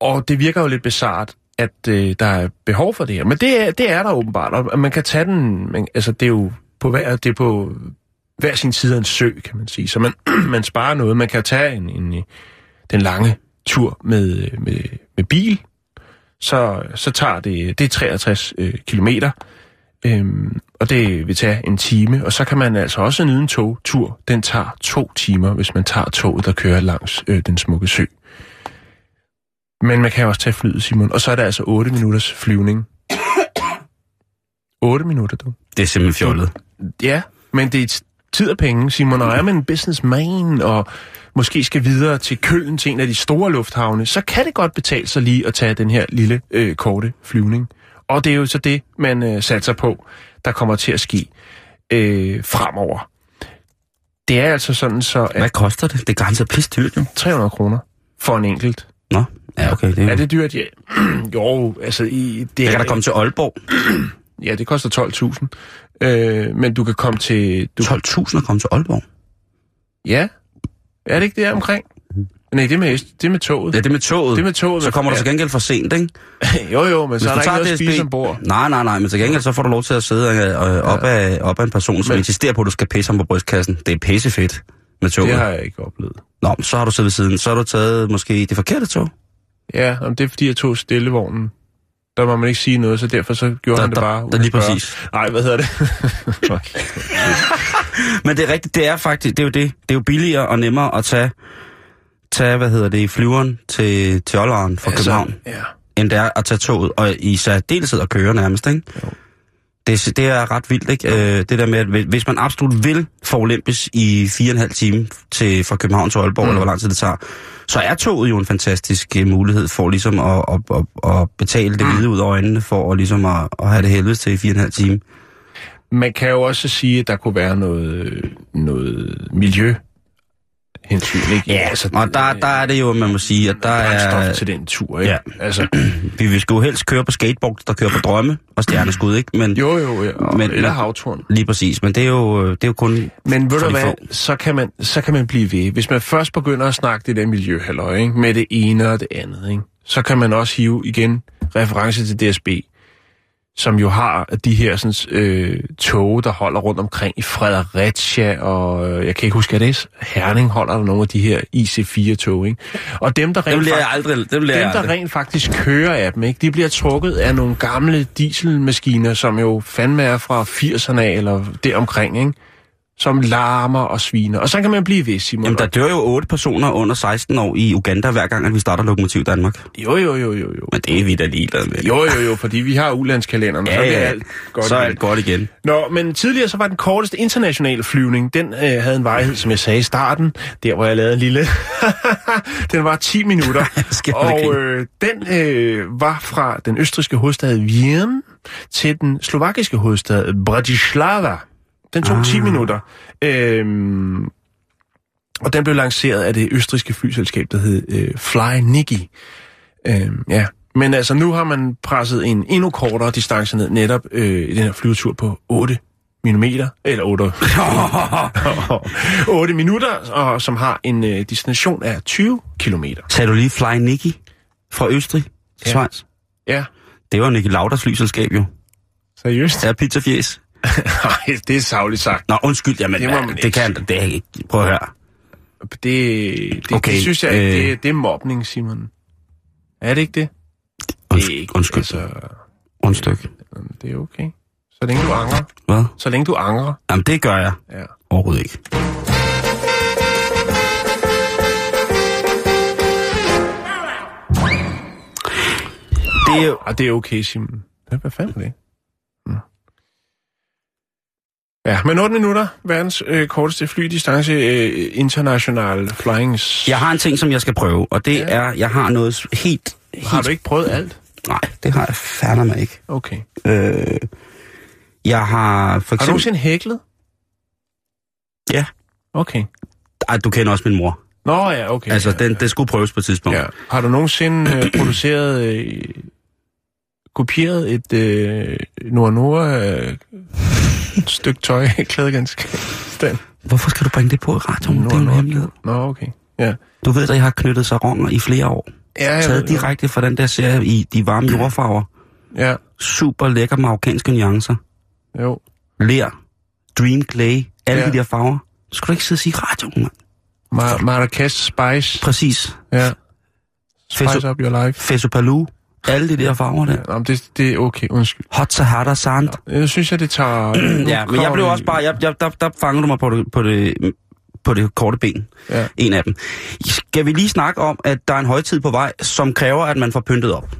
og det virker jo lidt bizart, at øh, der er behov for det her. Men det er, det er der åbenbart, og man kan tage den... Man, altså, det er jo på hver, det er på hver sin side af en sø, kan man sige. Så man, man sparer noget. Man kan tage en, en, den lange tur med, med, med bil, så, så tager det, det er 63 øh, kilometer, øhm, og det vil tage en time, og så kan man altså også nyde en togtur. Den tager to timer, hvis man tager toget, der kører langs øh, den smukke sø. Men man kan også tage flyet, Simon, og så er der altså 8 minutters flyvning. 8 minutter, du. Det er simpelthen fjollet. Ja, men det er tid og penge, Simon, og er man en businessman, og måske skal videre til Køln, til en af de store lufthavne, så kan det godt betale sig lige at tage den her lille, øh, korte flyvning. Og det er jo så det, man øh, satser på, der kommer til at ske øh, fremover. Det er altså sådan så, at Hvad koster det? Det er grænser pis dyrt, jo. 300 kroner for en enkelt. Nå, ja, okay. Det er, Er det dyrt? Ja. jo, altså... I, det er, kan da komme til Aalborg. Ja, det koster 12.000. Øh, men du kan komme til... Du, 12.000 at komme til Aalborg. ja. Er det ikke det omkring? Nej, det er med, det er med toget. Det er med toget. Det er med toget. Så kommer du ja. til gengæld for sent, ikke? jo, jo, men så er der ikke noget at DSB spise ombord. Nej, nej, nej, men til gengæld så får du lov til at sidde øh, op, af, op af en person, som Men- insisterer på, at du skal pisse ham på brystkassen. Det er pissefedt med toget. Det har jeg ikke oplevet. Nå, så har du siddet ved siden. Så har du taget måske det forkerte tog. Ja, om det er fordi, jeg tog stillevognen. Der må man ikke sige noget, så derfor så gjorde Der- han det der- bare. der uden lige at præcis. Nej, hvad hedder det? okay. Men det er rigtigt, det er faktisk, det er jo det. Det er jo billigere og nemmere at tage, tage hvad hedder det, flyveren til, til Olleren fra København, ja. end det er at tage toget, og i særdeleshed at køre nærmest, ikke? Jo. Det, er- det er ret vildt, ikke? Øh, det der med, at hvis- man absolut vil forulempes i fire og en halv time til, fra København til Aalborg, mm. eller hvor lang tid det tager, så er toget jo en fantastisk uh, mulighed for ligesom at, at, at, at betale det hvide ud af øjnene, for at, ligesom at, at have det helvedes til i fire og en halv time. Man kan jo også sige, at der kunne være noget, noget miljø hensyn, ikke? Ja, altså, og der, der er det jo, man må sige, at der er... til den tur, ikke? Ja. Altså, Vi vil jo helst køre på skateboard, der kører på drømme og stjerneskud, ikke? Men, jo, jo, ja. Og, Men- eller havtorn. Lige præcis, men det er jo, det er jo kun... Men ved du hvad, få. så kan, man, så kan man blive ved. Hvis man først begynder at snakke det der miljøhalløj, ikke? med det ene og det andet, ikke? så kan man også hive igen reference til DSB, som jo har de her sådan, øh, tog, der holder rundt omkring i Fredericia, og øh, jeg kan ikke huske, at det er Herning holder der nogle af de her IC4-tog. Ikke? Og dem, der rent jeg fakt- aldrig... Dem, jeg der aldrig. rent faktisk kører af dem, ikke? de bliver trukket af nogle gamle dieselmaskiner, som jo fandme er fra 80'erne af, eller deromkring, ikke? Som larmer og sviner. Og så kan man blive ved, Simon. Jamen, der dør jo otte personer under 16 år i Uganda, hver gang, at vi starter Lokomotiv Danmark. Jo, jo, jo, jo, jo. Men det er vi da ligeglade med. Jo, jo, jo, fordi vi har ulandskalenderen, ja, så er ja. alt godt. så er alt godt igen. Nå, men tidligere så var den korteste internationale flyvning, den øh, havde en varighed, som jeg sagde i starten, der hvor jeg lavede en lille, den var 10 minutter. Og øh, den øh, var fra den østriske hovedstad Wien til den slovakiske hovedstad Bratislava. Den tog ah. 10 minutter. Øhm, og den blev lanceret af det østriske flyselskab, der hed øh, Fly Niki. Øhm, ja. Men altså, nu har man presset en endnu kortere distance ned, netop øh, i den her flyvetur på 8 millimeter, eller 8, 8 minutter, og som har en øh, destination af 20 kilometer. Sagde du lige Fly Nicky fra Østrig til Ja. Schweiz? Ja, Det var Nicky Lauders flyselskab jo. seriøst? Ja, pizzafjes. Nej, det er savligt sagt. Nå, undskyld, jamen, Det det, man det ikke kan det er ikke. Prøv at høre. Det, det, okay, det synes jeg ikke, øh. det, det er mobning, Simon. Er det ikke det? det Undskyld, er ikke, undskyld. Altså, Undskyld. det er okay. Så længe du angrer. Hvad? Så længe du angrer. Jamen, det gør jeg Ja. overhovedet ikke. Det er jo... Ah, det er okay, Simon. Hvad fanden er det? Nå. Ja, men 8 minutter. Verdens øh, korteste flydistance øh, international flyings. Jeg har en ting, som jeg skal prøve, og det Ja. er, jeg har noget helt... helt Har du ikke prøvet alt? Nej, det har jeg færdig mig ikke. Okay. Øh, jeg har for Har du eksempel... nogensinde hæklet? Ja. Okay. ej, du kender også min mor. Nå ja, okay. Altså, ja, den, det skulle prøves på et tidspunkt. ja. Har du nogensinde øh, produceret, øh, kopieret et øh, Nord Nord øh, stykke tøj, klædegenstand? Hvorfor skal du bringe det på i radioen? Det er jo en hemmelighed. Nå, okay. Ja. Du ved, at jeg har knyttet saronger i flere år. Ja, jeg Taget ved direkte fra den der serie i de varme jordfarver. Ja, Super lækker marokkanske nuancer. jo. Ler, dream clay, alle Ja. de der farver. Så skal du ikke sidde og sige radioen, mand. Mar- Marrakesh Spice. Præcis. Ja. Spice Feso- up your life. Fesopalu. Alle de der farver der. Ja, det, det er okay, undskyld. Hot Sahara Sand. Jeg synes, at det tager... nu Ja, men jeg blev også bare... Jeg, jeg, der, der fangede du mig på det, på det, på det korte ben. Ja. En af dem. Skal vi lige snakke om, at der er en højtid på vej, som kræver, at man får pyntet op?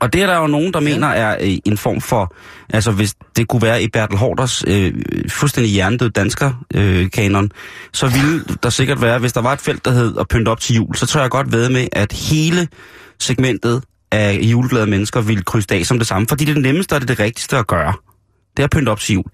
Og det er der jo nogen, der ja. mener er øh, en form for... Altså, hvis det kunne være i Bertel Hårders øh, fuldstændig hjernedød dansker øh, kanon, så ville der sikkert være, hvis der var et felt, der hed at pynte op til jul, så tror jeg godt ved med, at hele segmentet af juleglade mennesker ville krydse af som det samme, fordi det er det nemmeste og det er det rigtigste at gøre. Det er at pynte op til jul.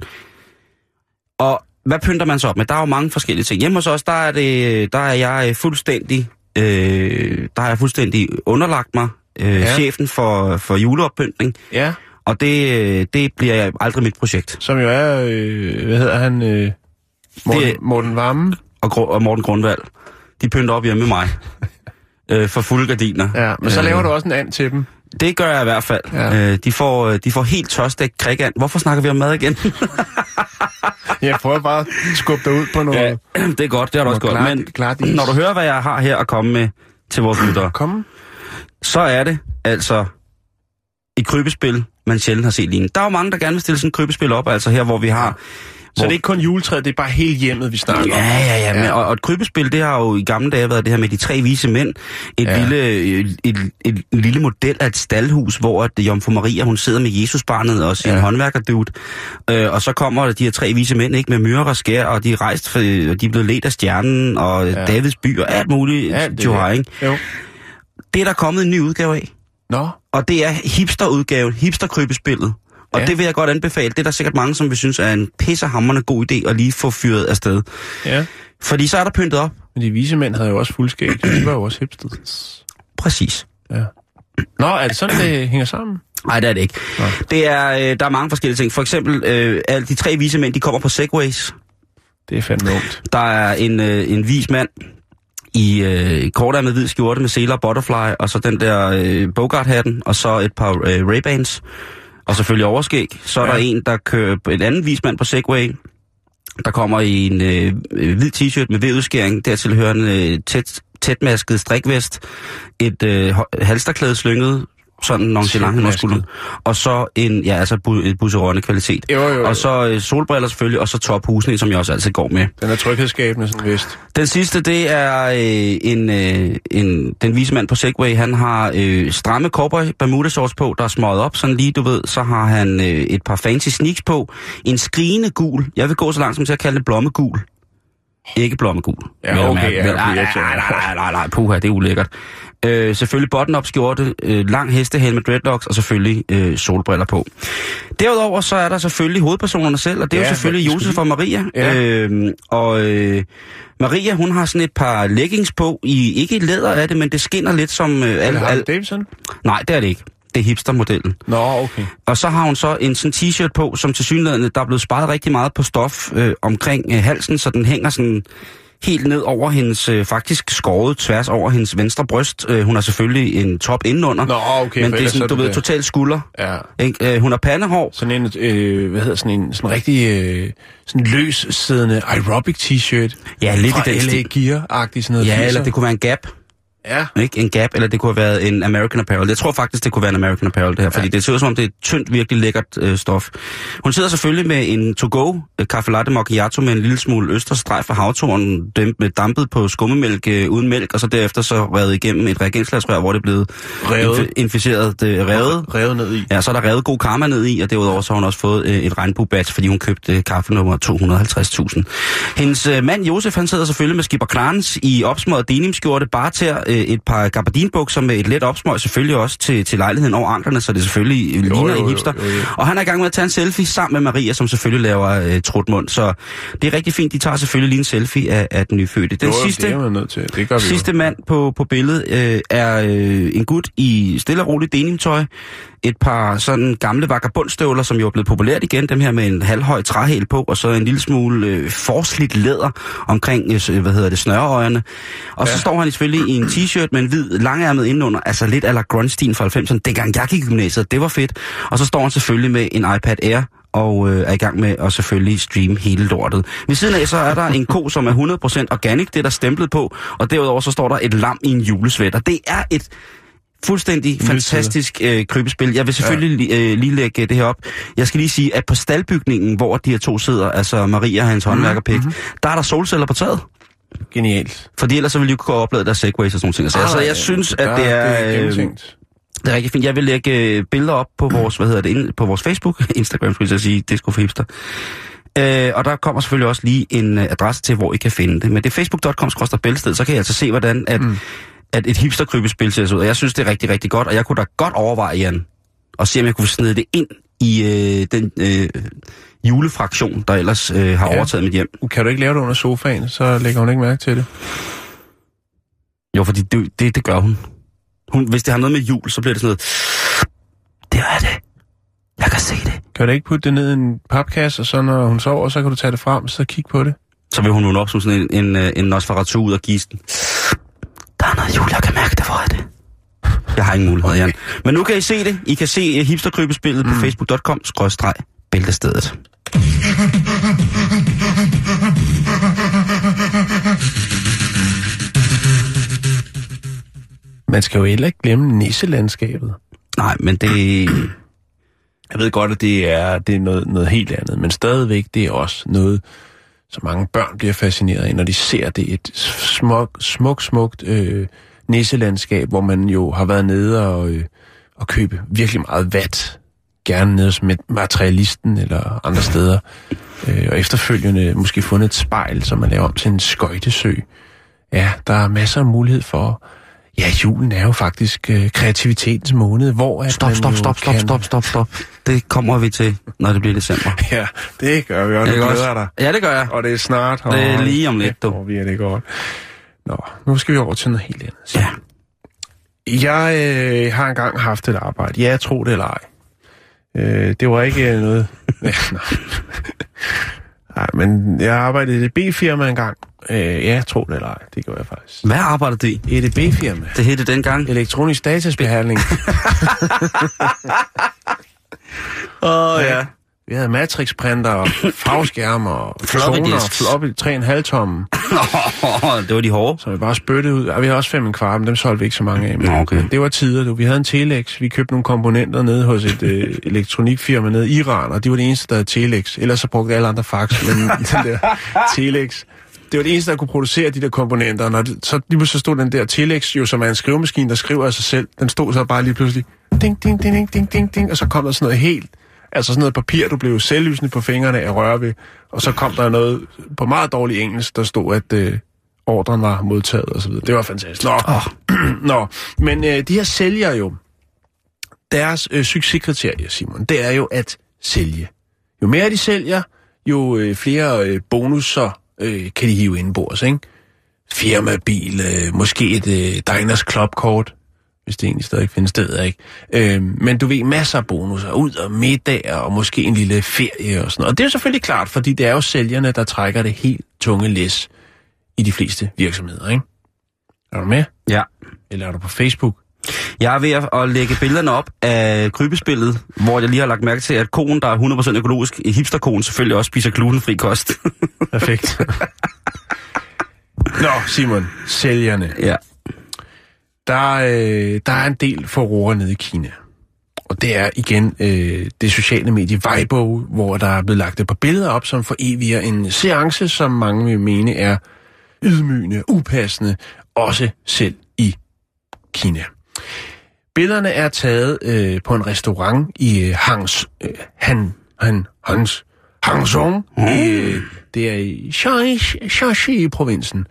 Og hvad pynter man så op med? Der er jo mange forskellige ting. Hjemme hos os, der er, det, der er jeg øh, fuldstændig, øh, der har jeg fuldstændig underlagt mig øh, Ja. chefen for, for juleoppyntning, Ja, og det, øh, det bliver aldrig mit projekt. som jo er... Øh, hvad hedder han? Øh, Morten, Det- Morten Vammen. Og, og Morten Grundvald, de pynter op hjemme med mig. øh, for fulde gardiner. Ja, men så Øh, laver du også en and til dem. Det gør jeg i hvert fald. Ja. Øh, de, får, øh, de får helt tørstægt krikand. Hvorfor snakker vi om mad igen? Jeg prøver bare at skubbe dig ud på noget. ja, det er godt, det er du også godt. Men klart is. når du hører, hvad jeg har her at komme med til vores lyttere, Kom. så er det altså et krybespil, man sjældent har set lignende. Der er jo mange, der gerne vil stille sådan et krybespil op, altså her, hvor vi har... Så det er ikke kun juletræet, det er bare hele hjemmet, vi snakker om. Ja, ja, ja. Men, og, og et krybespil, det har jo i gamle dage været det her med de tre vise mænd. Et, Ja. ja. lille, et, et, et, lille model af et staldhus, hvor at Jomfru Maria, hun sidder med Jesusbarnet og sin Ja. ja. håndværkerdude. Øh, og så kommer de her tre vise mænd, ikke, med myrer og skær, og de er rejst, for, og de er blevet ledt af stjernen, og Ja. ja. Davids by, og alt muligt. Ja, Ja, det er- ikke? Jo. det er der kommet en ny udgave af. Nå, Og det er hipsterudgaven, hipsterkrybespillet. Og Ja. det vil jeg godt anbefale. Det er der sikkert mange, som vil synes er en pissehammerende god idé at lige få fyret afsted. ja. Fordi så er der pyntet op. Men de vise mænd havde jo også fuldskæg. De var jo også hipsters. Præcis. Ja. Nå, er det sådan, det hænger sammen? Nej, det er det ikke. Nå. Det er, øh, der er mange forskellige ting. For eksempel, øh, alle de tre vise mænd, de kommer på segways. Det er fandme ungt. Der er en, øh, en vis mand i øh, kortærmet hvid skjorte med seler og butterfly, og så den der øh, Bogart-hatten, og så et par øh, Ray-Bans, og selvfølgelig overskæg. Så er Ja. der en, der kører en anden vis mand på segway, der kommer i en øh, hvid t-shirt med vedudskæring, dertil hører en øh, tæt, tætmasket strikvest, et øh, halsterklæde slynget, sådan nonchalant skulderen, og så en, ja, altså bu- et busserønne kvalitet. Jo, jo, jo. Og så øh, solbriller selvfølgelig, og så tophusning, som jeg også altid går med. Den er tryghedsskabende, sådan vist. Den sidste, det er øh, en, øh, en, den vise mand på Segway. Han har øh, stramme cowboy bermuda shorts på, der er smøget op, sådan lige, du ved. Så har han øh, et par fancy sneaks på. En skrigende gul. Jeg vil gå så langt som til at kalde det blommegul. Ikke blommegul. Ja, okay, ja, nej, nej, nej, nej, nej, puha, det er ulækkert. Øh, selvfølgelig button-up skjorte, øh, lang hestehæl med dreadlocks, og selvfølgelig øh, solbriller på. Derudover så er der selvfølgelig hovedpersonerne selv, og det er Ja, jo selvfølgelig Josef og Maria. Ja. Øhm, og øh, Maria, hun har sådan et par leggings på, i ikke læder af det, men det skinner lidt som... Øh, al, Eller Harley al, Davidson? nej, det er det ikke. Det er hipstermodellen. Nå, okay. Og så har hun så en sådan t-shirt på, som til synligheden, der er blevet sparet rigtig meget på stof øh, omkring øh, halsen, så den hænger sådan helt ned over hendes, øh, faktisk skåret tværs over hendes venstre bryst. Øh, hun har selvfølgelig en top indenunder, Nå, okay. men det er sådan, du ved, totalt skulder. Ja. Ikke? Øh, hun har pandehår, Sådan en, øh, hvad hedder sådan en, sådan rigtig, øh, sådan løs siddende aerobic t-shirt. Ja, lidt i den LA. Gear-agtig sådan noget. ja, 80'er. eller det kunne være en Gap. Ja. Ikke? En Gap, eller det kunne have været en American Apparel. Jeg tror faktisk, det kunne være en American Apparel, det her, fordi Ja. det ser ud som om, det er et tyndt, virkelig lækkert øh, stof. Hun sidder selvfølgelig med en to-go øh, kaffe latte macchiato med en lille smule østerstreg fra havtorn, dem med dampet på skummemælk øh, uden mælk, og så derefter så revet igennem et reagensglasrør, hvor det er blevet Revet. infi- inficeret, øh, revet. Revet ned i. Ja, så er der revet god karma ned i, og derudover så har hun også fået øh, et regnbuebatch, fordi hun købte øh, kaffe nummer 250.000. Hendes øh, mand Josef, han sidder selvfølgelig med skipper Clarence i opsmøget denimskjorte, barter, øh, et par gabardinbukser med et let opsmøg, selvfølgelig også til, til lejligheden over anklerne, så det selvfølgelig jo, ligner jo, en jo, hipster. jo, jo. Og han er i gang med at tage en selfie sammen med Maria, som selvfølgelig laver øh, trutmund. Så det er rigtig fint, de tager selvfølgelig lige en selfie af, af den nyfødte. Den Jo, jo, sidste, det er man nødt til. Det gør vi sidste jo. mand på, på billedet øh, er øh, en gut i stille og roligt denimtøj. Et par sådan gamle vagabundstøvler, som jo er blevet populært igen, dem her med en halvhøj træhæl på, og så en lille smule øh, forslidt læder omkring, øh, hvad hedder det, snøreøjerne. Og ja. så står han selvfølgelig i en t-shirt med en hvid langærmet indenunder, altså lidt ala grunge fra 90'erne, dengang jeg gik i gymnasiet, det var fedt. Og så står han selvfølgelig med en iPad Air, og øh, er i gang med at selvfølgelig streame hele lortet. Ved siden af så er der en ko, som er 100% organic, det er der stemplet på, og derudover så står der et lam i en julesvætter. Det er et fuldstændig fantastisk øh, krybespil. Jeg vil selvfølgelig ja. øh, lige lægge det her op. Jeg skal lige sige, at på staldbygningen, hvor de her to sidder, altså Maria og hans håndværkerpik, mm-hmm. der er der solceller på taget. Genialt. Fordi ellers så ville jo kunne oplade deres segways og sådan noget. Så altså, jeg synes, at det er... Det er øh, gennemtænkt. det er rigtig fint. Jeg vil lægge øh, billeder op på vores, hvad hedder det, på vores Facebook, Instagram, skulle jeg sige, det skulle for hipster. Øh, og der kommer selvfølgelig også lige en øh, adresse til, hvor I kan finde det. Men det er facebook.com bælsted, så kan I altså se, hvordan at, mm. at et hipsterkrybespil ser ud. Og jeg synes, det er rigtig, rigtig godt, og jeg kunne da godt overveje, Jan, og se, om jeg kunne snide det ind i øh, den øh, julefraktion, der ellers øh, har Ja. overtaget mit hjem. Kan du ikke lave det under sofaen, så lægger hun ikke mærke til det. Jo, fordi det, det, det gør hun. hun. Hvis det har noget med jul, så bliver det sådan noget... Det er det. Jeg kan se det. Kan du ikke putte det ned i en papkasse, og så når hun sover, så kan du tage det frem, så kig på det? Så vil hun vågne op som sådan en, en, øh, en Nosferatu ud af gisten. Der er noget jul, jeg kan mærke det, hvor er det? Jeg har ingen mulighed, Jan. Men nu kan I se det. I kan se uh, hipsterkrybespillet mm. på facebook.com, skrådstreg, bæltestedet. Man skal jo heller ikke glemme nisselandskabet. Nej, men det... Jeg ved godt, at det er, det er noget, noget helt andet, men stadigvæk, det er også noget, som mange børn bliver fascineret af, når de ser det. Et smukt, smukt, smukt øh, nisselandskab, hvor man jo har været nede og, øh, og købe virkelig meget vat. Gerne nede som materialisten eller andre steder. Øh, og efterfølgende måske fundet et spejl, som man laver om til en skøjtesø. Ja, der er masser af mulighed for... Ja, julen er jo faktisk øh, kreativitetens måned, hvor... At Stop, stop, stop, stop, kan- stop, stop, stop. Det kommer vi til, når det bliver december. Ja, det gør vi, og også? glæder dig. Ja, det gør jeg. Og det er snart. Det er lige om lidt, du. Hvor vi er det godt. Nå, nu skal vi over til noget helt andet. Ja. Jeg øh, har engang haft et arbejde. Ja, tro det eller ej. Øh, det var ikke øh, noget... Nej. men jeg arbejdede i et B-firma engang. Øh, ja, tro det eller ej. Det gjorde jeg faktisk. Hvad arbejder du i? Et B-firma. Det hed det dengang. Elektronisk datasbehandling. Åh, oh, ja. Vi havde matrixprinter og farveskærme og Floppy disks. floppy 3,5 tomme. det var de hårde. som vi bare spyttede ud. Og vi havde også fem en kvart, men dem solgte vi ikke så mange af. Men, okay. det var tider, du. Vi havde en Telex. Vi købte nogle komponenter nede hos et øh, elektronikfirma nede i Iran, og de var det eneste, der havde Telex. Ellers så brugte alle andre fax, men den der Telex. Det var det eneste, der kunne producere de der komponenter. Når det, så lige pludselig stod den der Telex, jo, som er en skrivemaskine, der skriver af sig selv. Den stod så bare lige pludselig, ding, ding, ding, ding, ding, ding, ding, og så kom der sådan noget helt, altså sådan noget papir, du blev selvlysende på fingrene af røre ved. Og så kom der noget på meget dårlig engelsk, der stod, at øh, ordren var modtaget og så videre. Det var fantastisk. Nå, oh. Nå. men øh, de her sælger jo, deres øh, succeskriterie, Simon, det er jo at sælge. Jo mere de sælger, jo øh, flere øh, bonusser øh, kan de hive indenbords, ikke? Firmabil, øh, måske et øh, Diners Club-kort, hvis det egentlig stadig findes, det ved jeg ikke. Øh, men du ved, masser af bonusser, ud og middag og måske en lille ferie og sådan noget. Og det er jo selvfølgelig klart, fordi det er jo sælgerne, der trækker det helt tunge læs i de fleste virksomheder, ikke? Er du med? Ja. Eller er du på Facebook? Jeg er ved at, lægge billederne op af krybespillet, hvor jeg lige har lagt mærke til, at konen, der er 100% økologisk, hipsterkonen selvfølgelig også spiser glutenfri kost. Perfekt. Nå, Simon, sælgerne. ja. Der, øh, der er en del forroer nede i Kina. Og det er igen øh, det sociale medie Weibo, hvor der er blevet lagt et par billeder op, som foreviger en seance, som mange vil mene er ydmygende, upassende, også selv i Kina. Billederne er taget øh, på en restaurant i øh, Hangs, øh, Han, Han, Hans, Hangzhou. Mm. Øh, det er i Shaanxi- Shaanxi-provinsen.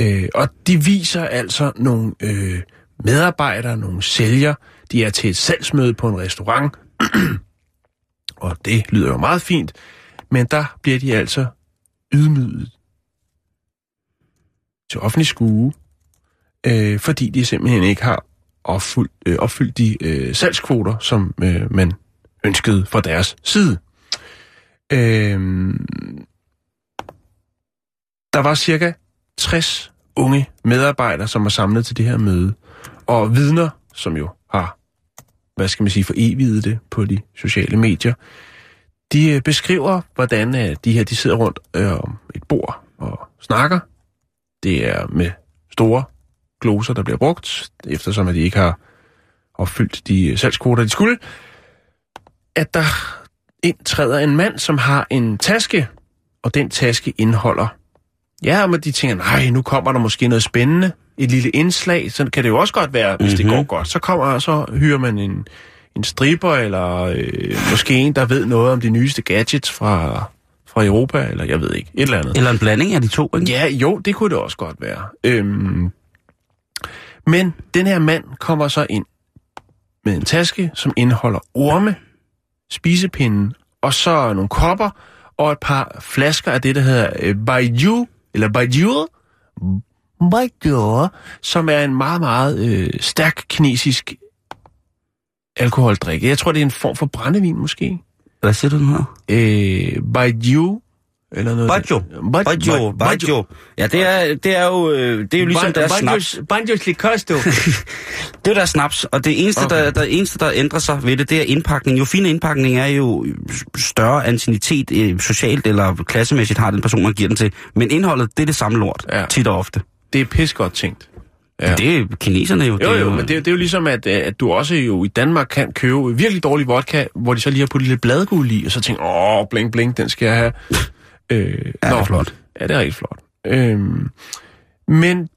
Øh, og de viser altså nogle øh, medarbejdere, nogle sælgere. De er til et salgsmøde på en restaurant. og det lyder jo meget fint. Men der bliver de altså ydmyget til offentlig skue, øh, fordi de simpelthen ikke har opfyldt, øh, opfyldt de øh, salgskvoter, som øh, man ønskede fra deres side. Øh, der var cirka 60 unge medarbejdere, som var samlet til det her møde, og vidner, som jo har, hvad skal man sige, for evigt det på de sociale medier, de øh, beskriver, hvordan øh, de her de sidder rundt øh, om et bord og snakker. Det er med store gloser, der bliver brugt, eftersom at de ikke har opfyldt de øh, salgskvoter, de skulle. At der indtræder en mand, som har en taske, og den taske indeholder Ja, men de tænker, nej, nu kommer der måske noget spændende, et lille indslag, så kan det jo også godt være, hvis mm-hmm. det går godt. Så kommer så hyrer man en, en striber, eller øh, måske en, der ved noget om de nyeste gadgets fra, fra Europa, eller jeg ved ikke, et eller andet. Eller en blanding af de to, ikke? Ja, jo, det kunne det også godt være. Øhm, men den her mand kommer så ind med en taske, som indeholder orme, spisepinden, og så nogle kopper, og et par flasker af det, der hedder øh, Baijiu eller Baijiu, Baijiu, som er en meget, meget øh, stærk kinesisk alkoholdrik. Jeg tror, det er en form for brændevin, måske. Hvad siger du, den her? Øh, Baijiu, eller noget. Baijiu. Baijiu. Baijiu. Ja, det er, det er jo, øh, det er jo ligesom deres snaps. Banjos Licosto. det er deres snaps, og det eneste, okay. der, der, eneste, der ændrer sig ved det, det er indpakning. Jo fin indpakning er jo større antinitet øh, socialt eller klassemæssigt har den person, man giver den til. Men indholdet, det er det samme lort, ja. tit og ofte. Det er pis godt tænkt. Ja. Det er kineserne jo. Jo, det er jo, men det, er, det er jo ligesom, at, at du også jo i Danmark kan købe virkelig dårlig vodka, hvor de så lige har puttet lidt bladguld i, og så tænker, åh, bling, bling, den skal jeg have. Øh, ja, det er flot. Ja, det er rigtig flot. Øh, men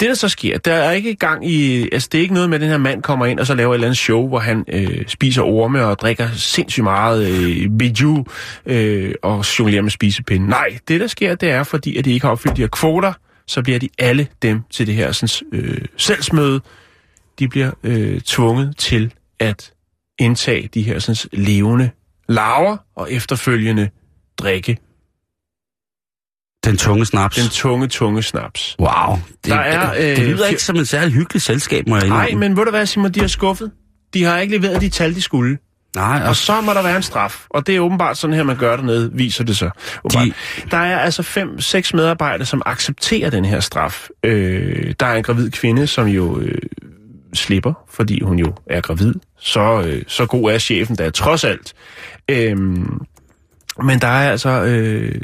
det, der så sker, der er ikke gang i... Altså, det er ikke noget med, at den her mand kommer ind og så laver et eller andet show, hvor han øh, spiser orme og drikker sindssygt meget øh, biju øh, og jonglerer med spisepinde. Nej, det, der sker, det er, fordi at de ikke har opfyldt de her kvoter, så bliver de alle dem til det her sådan, øh, selvsmøde. De bliver øh, tvunget til at indtage de her sådan, levende laver og efterfølgende drikke den tunge snaps. Den tunge, tunge snaps. Wow. Det, der er, øh, det lyder ikke som et særligt hyggeligt selskab, må jeg Nej, men ved du hvad, Simon, de har skuffet. De har ikke leveret de tal, de skulle. Nej, og, og så må der være en straf. Og det er åbenbart sådan her, man gør dernede, viser det så. De... Der er altså fem, seks medarbejdere, som accepterer den her straf. Øh, der er en gravid kvinde, som jo øh, slipper, fordi hun jo er gravid. Så, øh, så god er chefen der trods alt. Øh, men der er altså øh,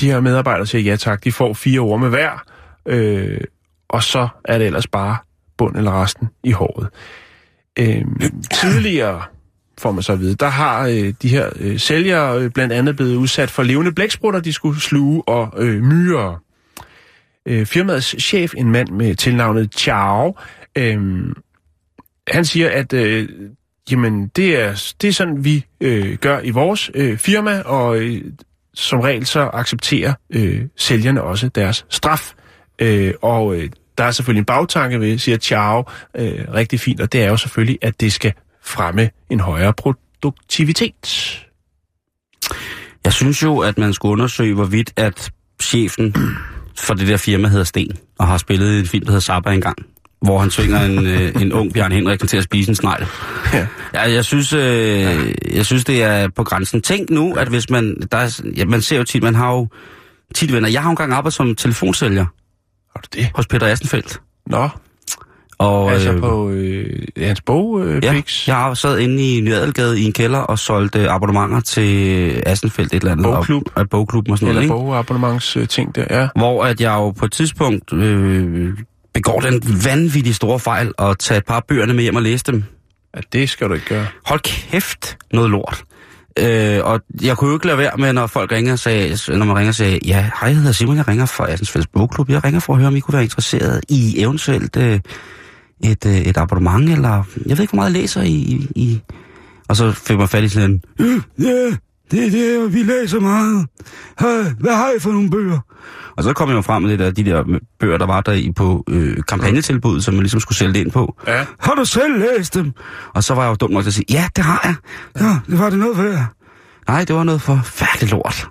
de her medarbejdere siger ja tak, de får fire ord med hver, øh, og så er det ellers bare bund eller resten i håret. Øh, tidligere, får man så at vide, der har øh, de her øh, sælgere øh, blandt andet blevet udsat for levende blæksprutter, de skulle sluge, og øh, myrer. Øh, firmaets chef, en mand med tilnavnet Chao, øh, han siger, at øh, jamen, det er, det er sådan, vi øh, gør i vores øh, firma, og øh, som regel så accepterer øh, sælgerne også deres straf. Øh, og øh, der er selvfølgelig en bagtanke ved, siger Chao, øh, rigtig fint, og det er jo selvfølgelig, at det skal fremme en højere produktivitet. Jeg synes jo, at man skulle undersøge, hvorvidt at chefen for det der firma hedder Sten, og har spillet i en film, der hedder Zappa engang hvor han tvinger en, øh, en ung Bjørn Henriksen til at spise en snegl. Ja. ja jeg, synes, øh, jeg synes, det er på grænsen. Tænk nu, at hvis man... Der er, ja, man ser jo tit, man har jo tit venner. Jeg har jo engang arbejdet som telefonsælger. Har du det? Hos Peter Assenfeldt. Nå. Og, altså øh, på øh, hans bog, øh, Ja, jeg har sad inde i Nyadelgade i en kælder og solgte abonnementer til Assenfeldt et eller andet. Bogklub. Og, og bogklub og sådan eller noget, Eller bogabonnements øh, ting der, ja. Hvor at jeg jo på et tidspunkt øh, begår den vanvittige store fejl at tage et par bøgerne med hjem og læse dem. Ja, det skal du ikke gøre. Hold kæft, noget lort. Øh, og jeg kunne jo ikke lade være med, når folk ringer, sagde, når man ringer og sagde, ja, hej, jeg hedder Simon, jeg ringer fra Assens Fælles Bogklub. Jeg ringer for at høre, om I kunne være interesseret i eventuelt øh, et, øh, et abonnement, eller jeg ved ikke, hvor meget jeg læser i... i og så fik man fat i sådan en, øh, yeah, det er det, vi læser meget. Hey, hvad har I for nogle bøger? Og så kom jeg jo frem med det der, de der bøger, der var der i på øh, kampagnetilbud, som man ligesom skulle sælge det ind på. Ja. Har du selv læst dem? Og så var jeg jo dum nok til at sige, ja, det har jeg. Ja, det var det noget værd. Nej, det var noget forfærdeligt lort.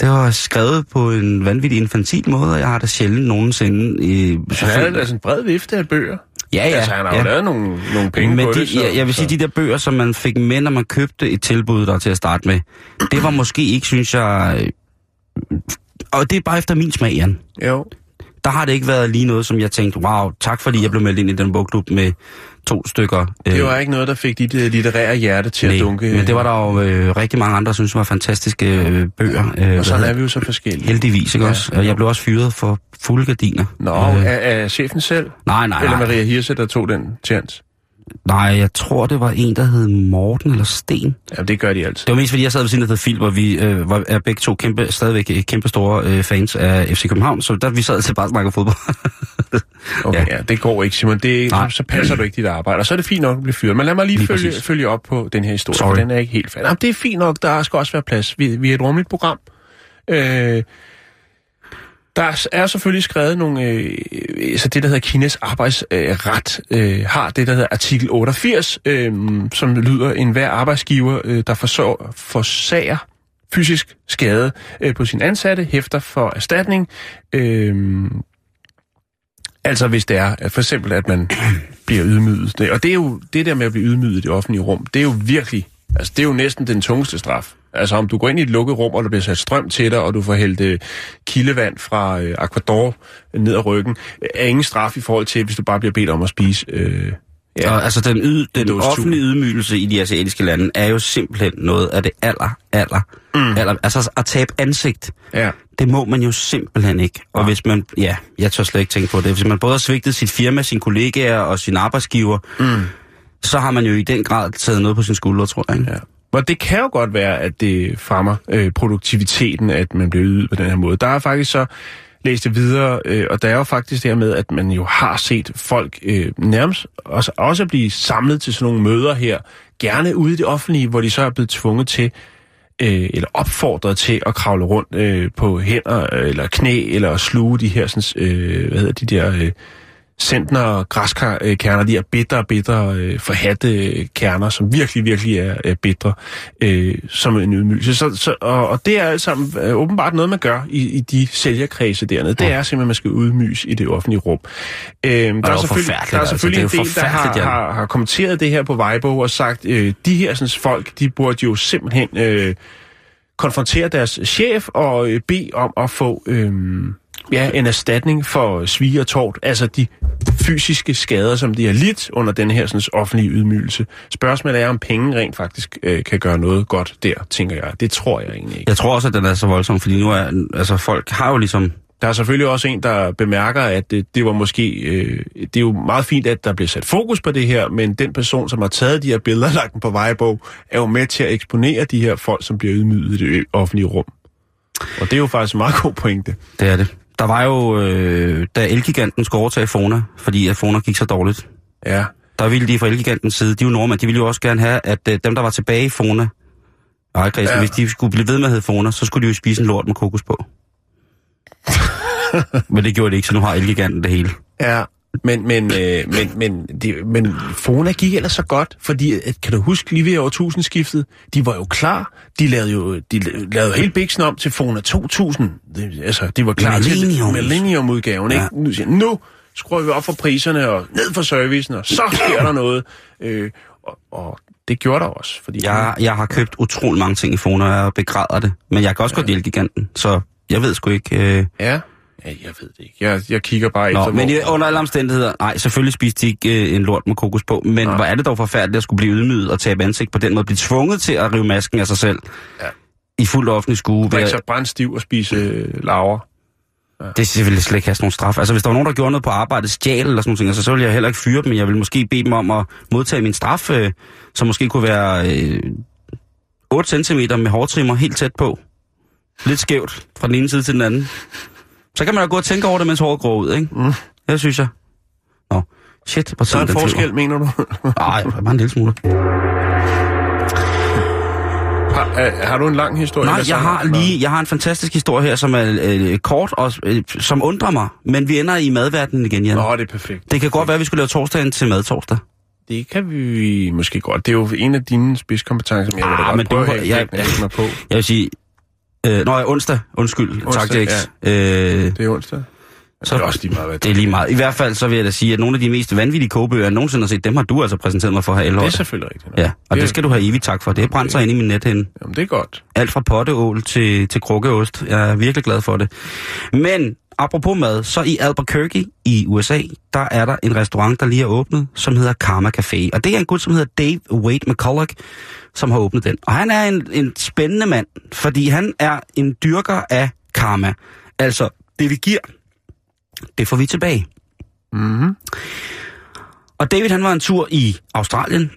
Det var skrevet på en vanvittig infantil måde, og jeg har da sjældent nogensinde... Øh, Han havde altså en bred vifte af bøger. Ja, ja. Altså, han har jo ja. lavet nogle, nogle penge Men på de, det. Så, jeg, jeg vil sige, så. de der bøger, som man fik med, når man købte et tilbud der til at starte med, det var måske ikke, synes jeg... øh, Og det er bare efter min smag, Jan. Jo. Der har det ikke været lige noget, som jeg tænkte, wow, tak fordi jeg blev meldt ind i den bogklub med to stykker. Det var ikke noget, der fik dit øh, litterære hjerte til nej, at dunke. men det var der jo øh, rigtig mange andre, der synes var fantastiske øh, bøger. Øh, Og hvad er vi jo så forskellige. Heldigvis, ikke Ja, også? Og Jeg blev også fyret for fulde gardiner. Nå, Øh, er, er chefen selv? nej, nej, Eller nej. Maria Hirse, der tog den chance? Nej, jeg tror, det var en, der hed Morten eller Sten. Ja, det gør de altid. Det var mest fordi, jeg sad ved siden af The Field, hvor vi øh, var, er begge to kæmpe, stadigvæk øh, kæmpe store øh, fans af FC København, så der vi sad til bare og snakkede fodbold. Okay, Ja. ja. det går ikke, Simon. Det, Nej. så, så passer du ikke dit arbejde. Og så er det fint nok at blive fyret. Men lad mig lige, Lige følge, præcis. følge op på den her historie, Sorry. for den er ikke helt færdig. Jamen, det er fint nok. Der skal også være plads. Vi, vi er et rummeligt program. Øh, der er selvfølgelig skrevet nogle, øh, øh så det der hedder Kinas arbejdsret, øh, har det der hedder artikel 88, øh, som lyder, en hver arbejdsgiver, øh, der forsår, forsager fysisk skade øh, på sin ansatte, hæfter for erstatning. Øh, altså hvis det er, for eksempel, at man bliver ydmyget. Og det er jo det der med at blive ydmyget i det offentlige rum, det er jo virkelig, altså det er jo næsten den tungeste straf. Altså om du går ind i et lukket rum, og der bliver sat strøm til dig, og du får hældt øh, kildevand fra øh, Aquador ned ad ryggen, er ingen straf i forhold til, hvis du bare bliver bedt om at spise. Øh, Ja. Og, altså, den, yd, den offentlige ydmygelse i de asiatiske lande er jo simpelthen noget af det aller, aller, mm. aller... Altså, at tabe ansigt, ja. det må man jo simpelthen ikke. Og hvis man... Ja, jeg tør slet ikke tænke på det. Hvis man både har svigtet sit firma, sine kollegaer og sin arbejdsgiver, mm. så har man jo i den grad taget noget på sin skulder, tror jeg. Ikke? Ja. Og det kan jo godt være, at det fremmer øh, produktiviteten, at man bliver ydet på den her måde. Der er faktisk så læst det videre, øh, og der er jo faktisk det her med, at man jo har set folk øh, nærmest også, også blive samlet til sådan nogle møder her, gerne ude i det offentlige, hvor de så er blevet tvunget til, øh, eller opfordret til at kravle rundt øh, på hænder øh, eller knæ, eller sluge de her, sådan, øh, hvad hedder de der... Øh, centner græskerner, de er bitre, bitre, øh, forhatte øh, kerner, som virkelig, virkelig er, er bitre, øh, som en ydmygelse. Så, så, og, og det er alt sammen øh, åbenbart noget, man gør i, i de sælgerkredse dernede. Det er simpelthen, at man skal udmyges i det offentlige rum. Øh, der, er selvfølgelig, der er altså. selvfølgelig Det er en del, der har, har, har kommenteret det her på Weibo og sagt, øh, de her sådan, folk, de burde jo simpelthen øh, konfrontere deres chef og øh, bede om at få... Øh, Ja, en erstatning for svig og tort, altså de fysiske skader, som de har lidt under den her sådan, offentlige ydmygelse. Spørgsmålet er, om penge rent faktisk øh, kan gøre noget godt der, tænker jeg. Det tror jeg egentlig ikke. Jeg tror også, at den er så voldsom, fordi nu er... Altså, folk har jo ligesom... Der er selvfølgelig også en, der bemærker, at det, det var måske... Øh, det er jo meget fint, at der bliver sat fokus på det her, men den person, som har taget de her billeder og lagt dem på vejbog, er jo med til at eksponere de her folk, som bliver ydmyget i det offentlige rum. Og det er jo faktisk en meget god pointe. Det er det. Der var jo, øh, da Elgiganten skulle overtage Fona, fordi at Fona gik så dårligt, Ja, der ville de fra Elgigantens side, de er jo nordmænd, de ville jo også gerne have, at øh, dem, der var tilbage i Fona, nej, Christian, Ja. hvis de skulle blive ved med at hedde Fona, så skulle de jo spise en lort med kokos på. Men det gjorde det ikke, så nu har Elgiganten det hele. Ja, men, men, øh, men, men, det, men Fona gik ellers så godt, fordi, at, kan du huske, lige ved årtusindskiftet, de var jo klar. De lavede jo de lavede helt biksen om til Fona 2000. Det, altså, de var klar Millennium. til Millennium-udgaven, ikke? Ja. Nu, siger, nu skruer vi op for priserne og ned for servicen, og så sker der noget. Øh, og, og det gjorde der også, fordi... Jeg, jeg har købt utrolig mange ting i Fona, og jeg begræder det. Men jeg kan også ja. godt lide Elgiganten, så jeg ved sgu ikke... Øh... Ja, ja jeg ved det ikke. Jeg, jeg kigger bare Nå, efter... men hvor- under alle omstændigheder, nej, selvfølgelig spiste de ikke øh, en lort med kokos på, men Nej. hvor er det dog forfærdeligt at skulle blive ydmyget og tabe ansigt på den måde, blive tvunget til at rive masken af sig selv Ja. i fuldt offentlig skue. Ved, sig brændstiv og spise øh, laver. det selvfølgelig slet ikke have sådan nogle straf. Altså hvis der var nogen, der gjorde noget på arbejdet, stjal eller sådan noget, altså, så ville jeg heller ikke fyre dem, men jeg ville måske bede dem om at modtage min straf, øh, som måske kunne være øh, 8 cm med hårtrimmer helt tæt på. Lidt skævt fra den ene side til den anden. Så kan man da gå og tænke over det, mens håret går ud, ikke? Mm. Det synes jeg. Nå, shit, hvor Så er en forskel, mener du? Nej, bare en lille smule. Har, har du en lang historie? Nej, jeg har lige, jeg har en fantastisk historie her, som er øh, kort og øh, som undrer mig. Men vi ender i madverdenen igen, Jan. Nå, det er perfekt. Det kan godt være, at vi skulle lave torsdagen til madtorsdag. Det kan vi måske godt. Det er jo en af dine spidskompetencer, men jeg vil da Ah, godt men prøve du- at have jeg- jeg, mig på. Jeg vil sige... Øh, nå, ja, onsdag. Undskyld. Onsdag, tak, Jax. Øh, Det er onsdag. Så det er også lige meget, hvad det er lige meget. I hvert fald så vil jeg da sige, at nogle af de mest vanvittige kogebøger, jeg nogensinde har set, dem har du altså præsenteret mig for her Det er selvfølgelig rigtigt. nok. Ja, og det, det skal du have evigt tak for. Det er brændt sig ind i min nethænde. Jamen, det er godt. Alt fra potteål til, til krukkeost. Jeg er virkelig glad for det. Men apropos mad, så i Albuquerque i USA, der er der en restaurant, der lige er åbnet, som hedder Karma Café. Og det er en gut, som hedder Dave Wade McCulloch, som har åbnet den. Og han er en, en spændende mand, fordi han er en dyrker af karma. Altså, det vi giver, det får vi tilbage. Mm-hmm. Og David, han var en tur i Australien,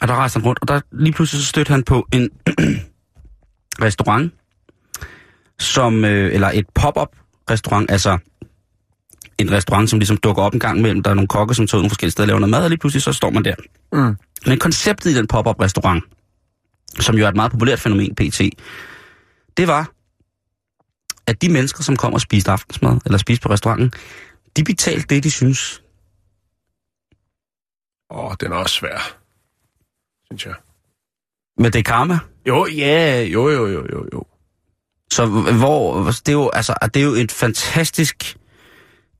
og der rejste han rundt, og der lige pludselig så stødte han på en restaurant, som, øh, eller et pop-up restaurant, altså en restaurant, som ligesom dukker op en gang imellem. Der er nogle kokke, som tager ud nogle forskellige steder og laver noget mad, og lige pludselig så står man der. Mm. Men konceptet i den pop-up restaurant, som jo er et meget populært fænomen, PT, det var, at de mennesker, som kom og spiste aftensmad, eller spiste på restauranten, de betalte det, de synes, Åh, den er også svær. Synes jeg. men det er karma. Jo, ja, jo, jo, jo, jo, jo. Så hvor, det er jo, altså, det er jo et fantastisk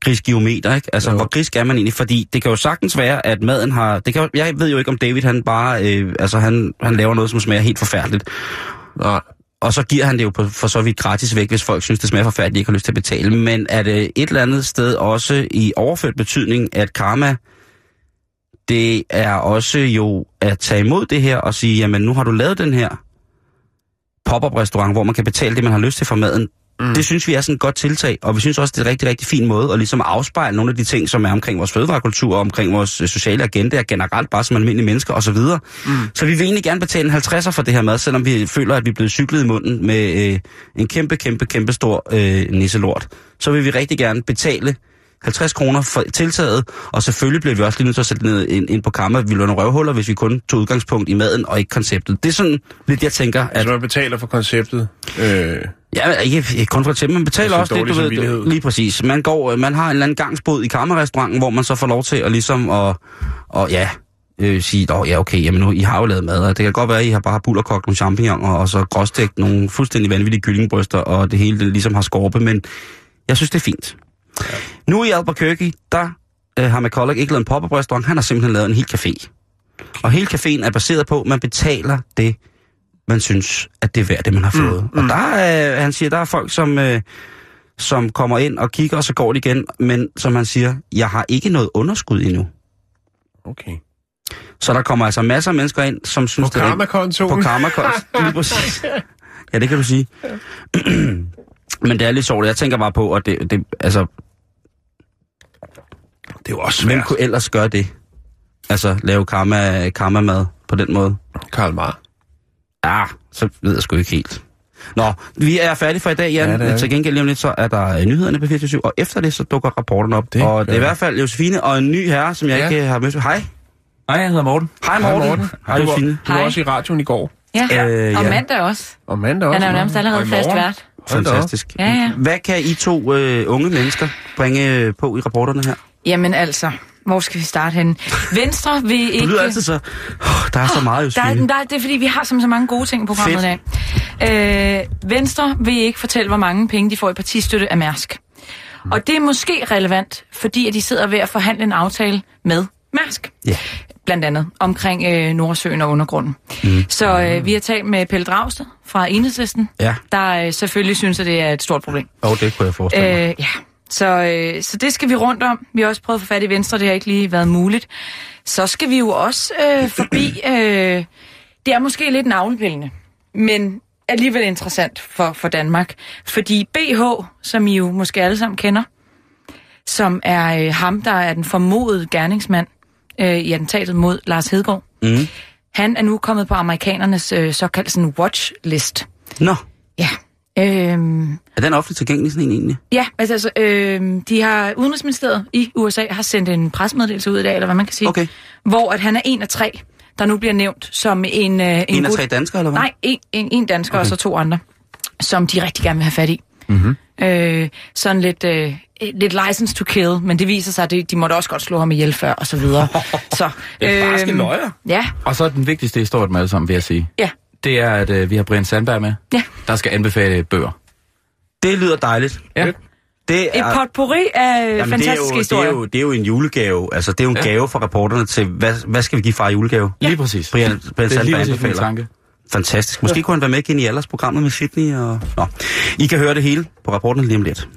grisgeometer, ikke? Altså, Jo. hvor grisk er man egentlig? Fordi det kan jo sagtens være, at maden har... Det kan, jeg ved jo ikke, om David, han bare... Øh, altså, han, han laver noget, som smager helt forfærdeligt. Nej. Og så giver han det jo på, for så vidt gratis væk, hvis folk synes, det smager forfærdeligt, de ikke har lyst til at betale. Men er det et eller andet sted også i overført betydning, at karma, det er også jo at tage imod det her og sige, jamen nu har du lavet den her pop-up restaurant, hvor man kan betale det, man har lyst til for maden. Mm. Det synes vi er sådan et godt tiltag, og vi synes også, det er en rigtig, rigtig fin måde at ligesom afspejle nogle af de ting, som er omkring vores fødevarekultur og omkring vores øh, sociale agenda generelt bare som almindelige mennesker osv. Mm. Så vi vil egentlig gerne betale en 50'er for det her mad, selvom vi føler, at vi er blevet cyklet i munden med øh, en kæmpe, kæmpe, kæmpe stor øh, nisselort. Så vil vi rigtig gerne betale 50 kroner for tiltaget, og selvfølgelig bliver vi også lige nødt til at sætte ned ind, ind på kammer. Vi løber nogle røvhuller, hvis vi kun tog udgangspunkt i maden og ikke konceptet. Det er sådan lidt, jeg tænker, at... Altså, man betaler for konceptet. Øh, Ja, ikke, ikke kun for eksempel, man betaler Altså, også dårlig du ved, lige præcis. Man går, øh, man har en eller anden gangsbod i kammerrestauranten, hvor man så får lov til at ligesom at, og ja, øh, sige, åh ja, okay, jamen nu, I har jo lavet mad, og det kan godt være, at I har bare bullerkogt nogle champignoner, og så gråstegt nogle fuldstændig vanvittige kyllingbryster, og det hele det ligesom har skorpe, men jeg synes, det er fint. Ja. Nu i Albuquerque, der øh, har McCulloch ikke lavet en pop-up restaurant, han har simpelthen lavet en hel café. Og hele caféen er baseret på, at man betaler det, man synes, at det er værd, det man har fået. Mm, mm. Og der er, han siger, der er folk, som, øh, som kommer ind og kigger, og så går de igen. Men som han siger, jeg har ikke noget underskud endnu. okay. Så der kommer altså masser af mennesker ind, som synes, På det er... karmakontoen. På karmakontoen. Lige præcis. Ja, det kan du sige. Men det er lidt sjovt. Jeg tænker bare på, at det, det altså, Det er jo også hvem svært. kunne ellers gøre det? Altså, lave karma, karma-mad på den måde. Karl Marr. Ah, så ved jeg sgu ikke helt. Nå, vi er færdige for i dag, Jan. Ja, til gengæld lige om lidt, så er der øh, nyhederne på 24 og efter det, så dukker rapporten op. Det og det er i hvert fald Josefine og en ny herre, som jeg Ja. ikke har mødt. Hej. Hej, jeg hedder Morten. Hej Hej, Morten. Morten. Hej Du var, Josefine. du var også i radioen i går. Ja, Øh, og ja. mandag også. Og mandag også. Han er jo nærmest allerede fast vært. Fantastisk. Ja, ja. Hvad kan I to øh, unge mennesker bringe øh, på i rapporterne her? Jamen altså, hvor skal vi starte henne? Venstre vil ikke... Du lyder altid så... Oh, der er så meget, Der er, Josefine. der, er- det er fordi, vi har som så mange gode ting i programmet i dag. Øh, Venstre vil ikke fortælle, hvor mange penge de får i partistøtte af Mærsk. Og det er måske relevant, fordi at de sidder ved at forhandle en aftale med Mærsk. Ja. Blandt andet omkring øh, Nordsøen og undergrunden. Mm. Så øh, vi har talt med Pelle Dragsted fra Enhedslisten, Ja, der øh, selvfølgelig synes, at det er et stort problem. og det kunne jeg forestille mig. Øh, ja, så, øh, så det skal vi rundt om. Vi har også prøvet at få fat i Venstre, det har ikke lige været muligt. Så skal vi jo også øh, forbi... Øh, det er måske lidt navlepillende, men alligevel interessant for, for Danmark. Fordi BH, som I jo måske alle sammen kender, som er øh, ham, der er den formodede gerningsmand øh, i attentatet mod Lars Hedegaard, Mm. han er nu kommet på amerikanernes øh, såkaldte sådan, watch-list. Nå, Ja. Øhm, er den offentligt tilgængelig sådan en egentlig? Ja, altså, altså øh, de har Udenrigsministeriet i USA har sendt en presmeddelelse ud i dag, eller hvad man kan sige, Okay. hvor at han er en af tre, der nu bliver nævnt som en... Øh, en, En af tre danskere, eller hvad? Nej, en, en, en dansker okay. og så to andre, som de rigtig gerne vil have fat i. Mhm. Øh, sådan lidt, øh, lidt license to kill, men det viser sig, at de, de måtte også godt slå ham ihjel før, og så videre. så, Det er barske løjer. Ja, Og så den vigtigste historie dem alle sammen, vil jeg sige. ja, Det er, at øh, vi har Brian Sandberg med, ja. der skal anbefale bøger. Det lyder dejligt. Ja. Det Et er, potpourri af jamen, det er, fantastiske jo, det, historier. er jo, det er jo en julegave. Altså, det er jo en Ja. gave fra reporterne til, hvad, hvad skal vi give far i julegave? Ja. Lige præcis. Brian, Brian det er lige Sandberg præcis min anbefaler. tanke. Fantastisk. Måske kunne han være med igen i aldersprogrammet med Sydney. Og... Nå. I kan høre det hele på rapporten lige om lidt.